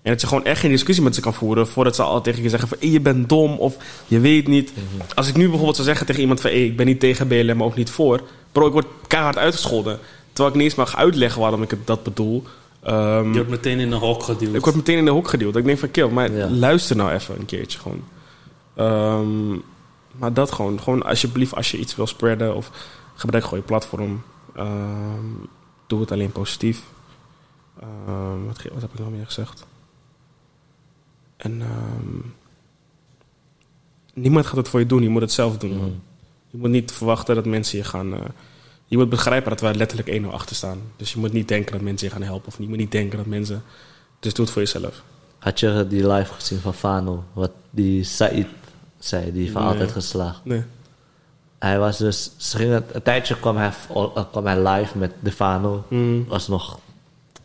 En dat je gewoon echt geen discussie met ze kan voeren voordat ze al tegen je zeggen van "Hey, je bent dom of je weet niet. Mhm. Als ik nu bijvoorbeeld zou zeggen tegen iemand van hey, ik ben niet tegen BLM, maar ook niet voor. Bro, ik word keihard uitgescholden. Terwijl ik niet eens mag uitleggen waarom ik het, dat bedoel. Ehm, Je wordt meteen in een hok geduwd. ik word meteen in de hoek geduwd. Ik denk van, kill, maar Ja. luister nou even een keertje gewoon. Ehm, maar dat gewoon. Gewoon alsjeblieft, als je iets wil spreaden of gebruik gewoon je platform. ehm, doe het alleen positief. Wat, wat heb ik nog meer gezegd? En niemand gaat het voor je doen. Je moet het zelf doen. man. Je moet niet verwachten dat mensen je gaan... eh, je moet begrijpen dat wij letterlijk 1-0 achter staan. Dus je moet niet denken dat mensen je gaan helpen. Of je moet niet denken dat mensen... Dus doe het voor jezelf. Had je die live gezien van Fano? Wat die Said zei, die van Nee. altijd geslaagd. Nee. Hij was dus, een tijdje kwam hij, eh, kwam hij live met de Fano. Mm. Was nog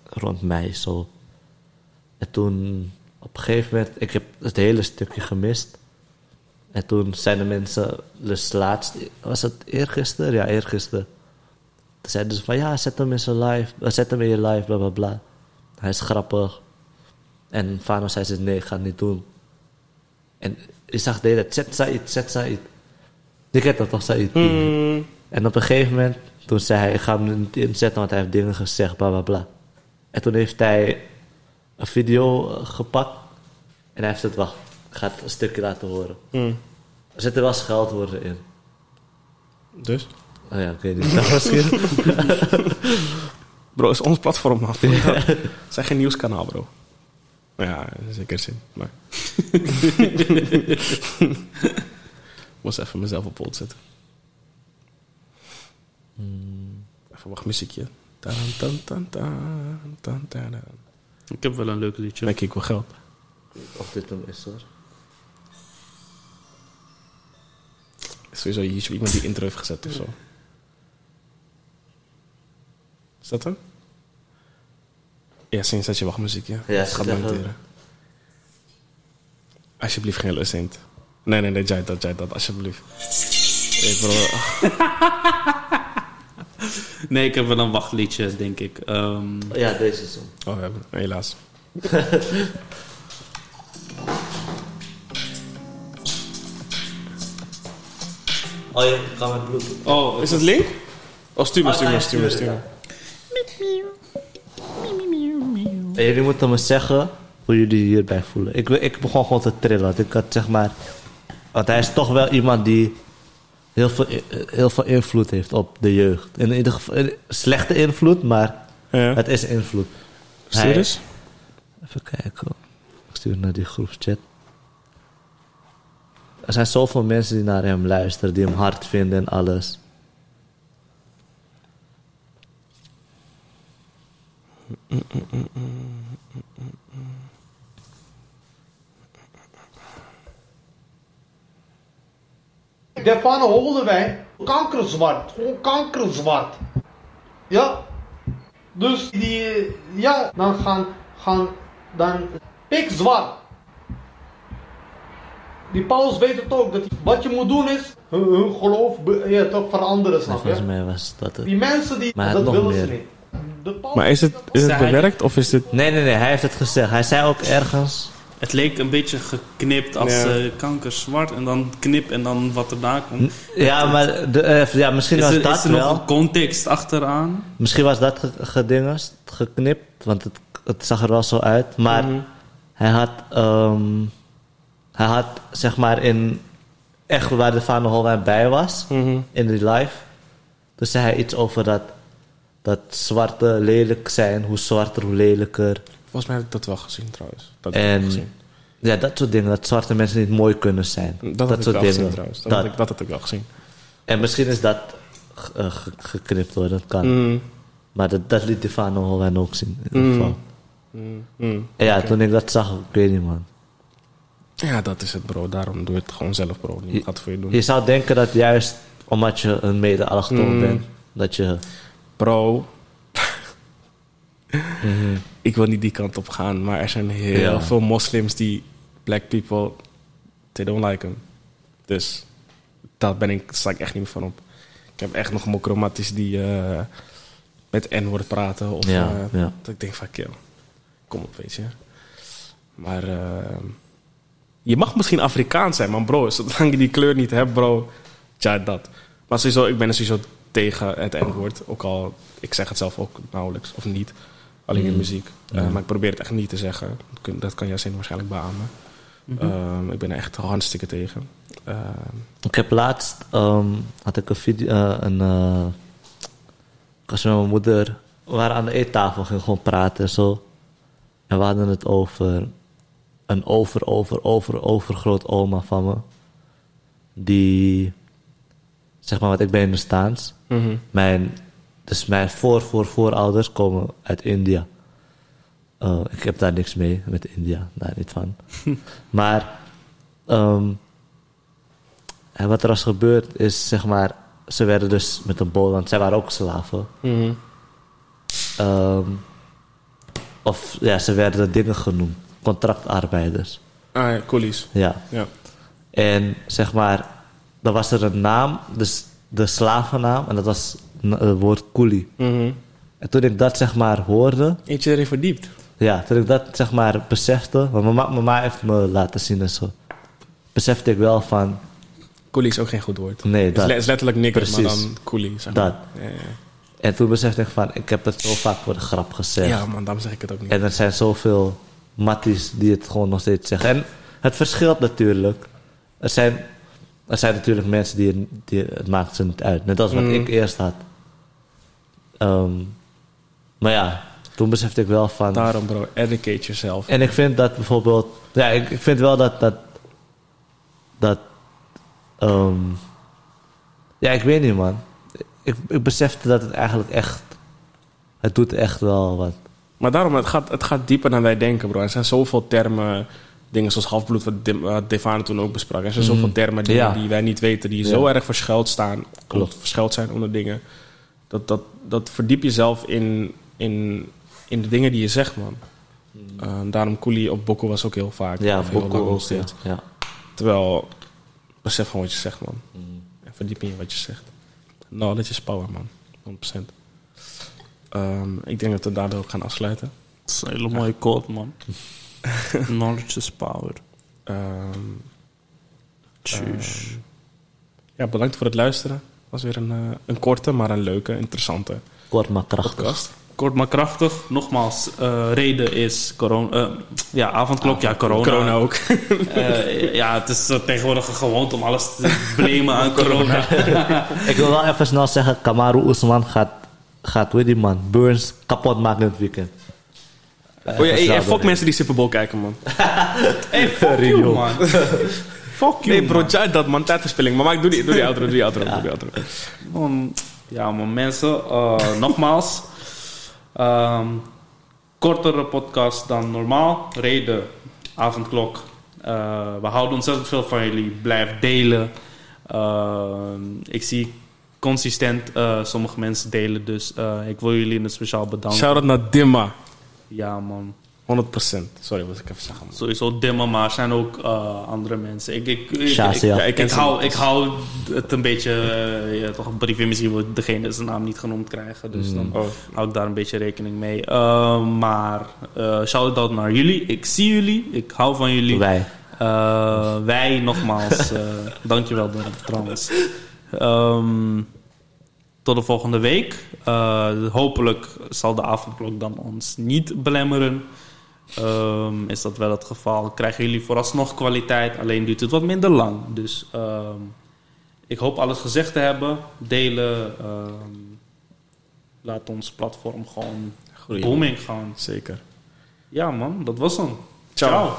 rond mei zo. En toen, op een gegeven moment, ik heb het hele stukje gemist. En toen zijn de mensen, dus laatst, was het eergisteren? Ja, eergisteren. Toen zeiden ze van, ja, zet hem in zijn live, eh, zet hem in je live, bla bla bla. Hij is grappig. En Fano zei ze, nee, ik ga het niet doen. En ik zag de hele tijd, zet Said, zet Said. Je kent dat toch, Said? Mm. En op een gegeven moment, toen zei hij, ik ga hem niet inzetten, want hij heeft dingen gezegd, bla bla bla. En toen heeft hij een video gepakt en hij heeft het, wacht, ik ga het een stukje laten horen. Mm. Er zitten wel scheldwoorden in. Dus? Oh ja, niet. Dat misschien. Bro, is ons platform af. Het zijn geen nieuwskanaal, bro. Ja, in zeker zin. Maar. Moest even mezelf op hold zetten. Even wacht, muziekje. Tan, tan, tan, tan, tan, tan, tan. Ik heb wel een leuk liedje. Denk ik wel geld. of dit hem is hoor. Is sowieso YouTube iemand die intro heeft gezet of zo. Is dat hem? Ja, sinds dat je wachtmuziek, ja. Ja, gaat monteren. Alsjeblieft geen lucent. Nee, nee, nee, jij dat, jij dat, alsjeblieft. Hey bro, Nee, ik heb wel een wachtliedje, denk ik. Ehm, Ja, deze is hem. oh, hebben, helaas. Oh, je kan met bloed. Oh, is het link? Oh, stuur me, stuur me, stuur me, stuur me. En jullie moeten me zeggen hoe jullie je hierbij voelen. Ik, ik begon gewoon te trillen. Want ik had zeg maar... Want hij is toch wel iemand die heel veel, heel veel invloed heeft op de jeugd. In ieder geval slechte invloed, maar Ja. het is invloed. Eens. Even kijken. Ik stuur naar die groepschat. Er zijn zoveel mensen die naar hem luisteren, die hem hard vinden en alles. Daarvan holden wij kankerzwart. Gewoon kankerzwart. Ja. Dus die, ja, dan gaan, gaan, dan pikzwart. Die paus weet het ook, dat wat je moet doen is, hun, hun geloof ja, toch veranderen, snap Volgens je? mij was dat het. Die mensen die, Maar dat willen ze meer. niet. Maar is het, is het bewerkt of is dit... Nee, nee, nee, hij heeft het gezegd. Hij zei ook ergens. Het leek een beetje geknipt als Ja. eh, kanker zwart en dan knip en dan wat erna komt. Ja, maar de, eh, ja, misschien Is was er, dat is er wel. nog een context achteraan? Misschien was dat ge- gedingest, geknipt, want het, het zag er wel zo uit. Maar Mhm. hij had, ehm, hij had zeg maar in echt waar de Van Holwijn bij was, Mhm. in die live. Toen zei hij iets over dat, dat zwarte lelijk zijn, hoe zwarter, hoe lelijker. Volgens mij heb ik dat wel gezien trouwens. Dat heb ik En gezien. ja, dat soort dingen, dat zwarte mensen niet mooi kunnen zijn. Dat, Dat, soort dingen. gezien trouwens. Dat, Dat. Had ik, dat had ik wel gezien. En misschien is dat eh, ge- geknipt hoor, dat kan. Mm. Maar dat, dat liet die Van Holwijn ook zien, in ieder Mm. geval. Mm. Mm. En ja, toen ik dat zag, ik weet niet man. Ja, dat is het bro. Daarom doe je het gewoon zelf bro. Niemand gaat voor je doen. Je zou denken dat juist omdat je een mede-allochtoon bent, dat je... Bro. Ik wil niet die kant op gaan, maar er zijn heel Ja. veel moslims die black people, they don't like them. Dus daar ben ik, sta ik echt niet meer van op. Ik heb echt nog mokromatties die eh, met N-woord praten. Of Ja, eh, ja. dat ik denk van, kill, kom op, weet je. Maar eh, je mag misschien Afrikaans zijn, maar bro, zolang je die kleur niet hebt, bro, ja, dat. Maar sowieso, ik ben er sowieso tegen het N-woord. Ook al, ik zeg het zelf ook nauwelijks, of niet. Alleen in muziek. Eh, maar ik probeer het echt niet te zeggen. Dat kan Yasin waarschijnlijk beamen. Ehm, ik ben er echt hartstikke tegen. Ehm, Ik heb laatst, ehm, had ik een video, eh, een... eh, ik was met mijn moeder, we waren aan de eettafel, gingen gewoon praten en zo. En we hadden het over een over, over, over, overgroot oma van me. Die, zeg maar wat ik ben in Staans. mhm. Mijn, dus mijn voor, voor, voorouders komen uit India. Eh, ik heb daar niks mee met India, daar niet van. maar ehm, en wat er was gebeurd is, zeg maar, ze werden dus met een boot, want zij waren ook slaven. Mhm. Ehm, of ja, ze werden dingen genoemd, contractarbeiders. Ah ja, coolies. Ja. Ja. En zeg maar, dan was er een naam, dus de slavennaam, en dat was n- het woord coolie. Mhm. En toen ik dat zeg maar hoorde, Eentje erin verdiept. ja, toen ik dat zeg maar besefte, want mama, mama heeft me laten zien en zo, besefte ik wel van, Coolie is ook geen goed woord. nee, Het dat. le- is letterlijk niks, maar dan coolie. Zeg maar. Dat. Ja, ja. En toen besefte ik van, ik heb het zo vaak voor de grap gezegd. ja, man, daarom zeg ik het ook niet. En er zijn zoveel matties die het gewoon nog steeds zeggen. En het verschilt natuurlijk. Er zijn, er zijn natuurlijk mensen die, die het maakt ze niet uit. Net als wat Mm. ik eerst had. Ehm, maar ja, toen besefte ik wel van... Daarom, bro, educate yourself. En ik vind dat bijvoorbeeld... Ja, ik, ik vind wel dat... dat, dat ehm, ja, ik weet niet, man. Ik, ik besefte dat het eigenlijk echt... Het doet echt wel wat. Maar daarom, het gaat, het gaat dieper dan wij denken, bro. Er zijn zoveel termen, dingen zoals halfbloed, wat De- wat Devane toen ook besprak. Er zijn zoveel termen dingen Ja. die wij niet weten, die Ja. zo erg verschuild staan, Klopt. verschuild zijn onder dingen. Dat, dat, dat verdiep jezelf in, in, in de dingen die je zegt, man. Eh, daarom Koelie op Bokko was ook heel vaak. Ja, of heel Bokko ja. Terwijl, besef gewoon wat je zegt, man. En verdiep in wat je zegt. Knowledge is power, man. 100%. Ehm, ik denk dat we daardoor ook gaan afsluiten. Dat is een hele mooie quote, man. Knowledge is power. Ehm, Tjus. ja, bedankt voor het luisteren. was weer een, eh, een korte, maar een leuke, interessante Kort maar krachtig. podcast. Kort maar krachtig. Nogmaals, eh, reden is corona. eh, ja, avondklok. Ja, corona. Corona ook. Eh, ja, het is tegenwoordig een gewoonte om alles te blamen aan corona. Ik wil wel even snel zeggen, Kamaru Usman gaat, gaat die man, Burns kapot maken in het weekend. Oh ja, hey, hey, fuck mensen die Super Bowl kijken, man. hey, fuck you, man. fuck you, Nee, bro, man. jij dat, man. Tijdverspilling. Maar, maar ik doe die, doe die outro, doe die outro, doe die outro. Man, ja, man, mensen, eh, nogmaals. ehm, kortere podcast dan normaal. Reden, avondklok. Eh, we houden ontzettend veel van jullie. Blijf delen. Ehm, ik zie consistent eh, sommige mensen delen. Dus eh, ik wil jullie in het speciaal bedanken. Shout-out naar Dimma. Ja, man. 100%. Sorry, wat ik even zeggen, man. Sowieso dimmen, maar er zijn ook eh, andere mensen. Ik, ik, ik, ik, ik, Ja, ik ik ze hou, ik hou het een beetje... eh, ja, toch een briefje misschien wil degene zijn naam niet genoemd krijgen. Dus dan Oh. hou ik daar een beetje rekening mee. Eh, maar uh, shout-out naar jullie. Ik zie jullie. Ik hou van jullie. Wij. Eh, wij nogmaals. eh dankjewel trouwens. Ehm, tot de volgende week. Eh, hopelijk zal de avondklok dan ons niet belemmeren. Ehm, is dat wel het geval? Krijgen jullie vooralsnog kwaliteit, alleen duurt het wat minder lang. Dus ehm, ik hoop alles gezegd te hebben. Delen. ehm, laat ons platform gewoon Groeien. booming gaan. Zeker. Ja man, dat was hem. Ciao. Ciao.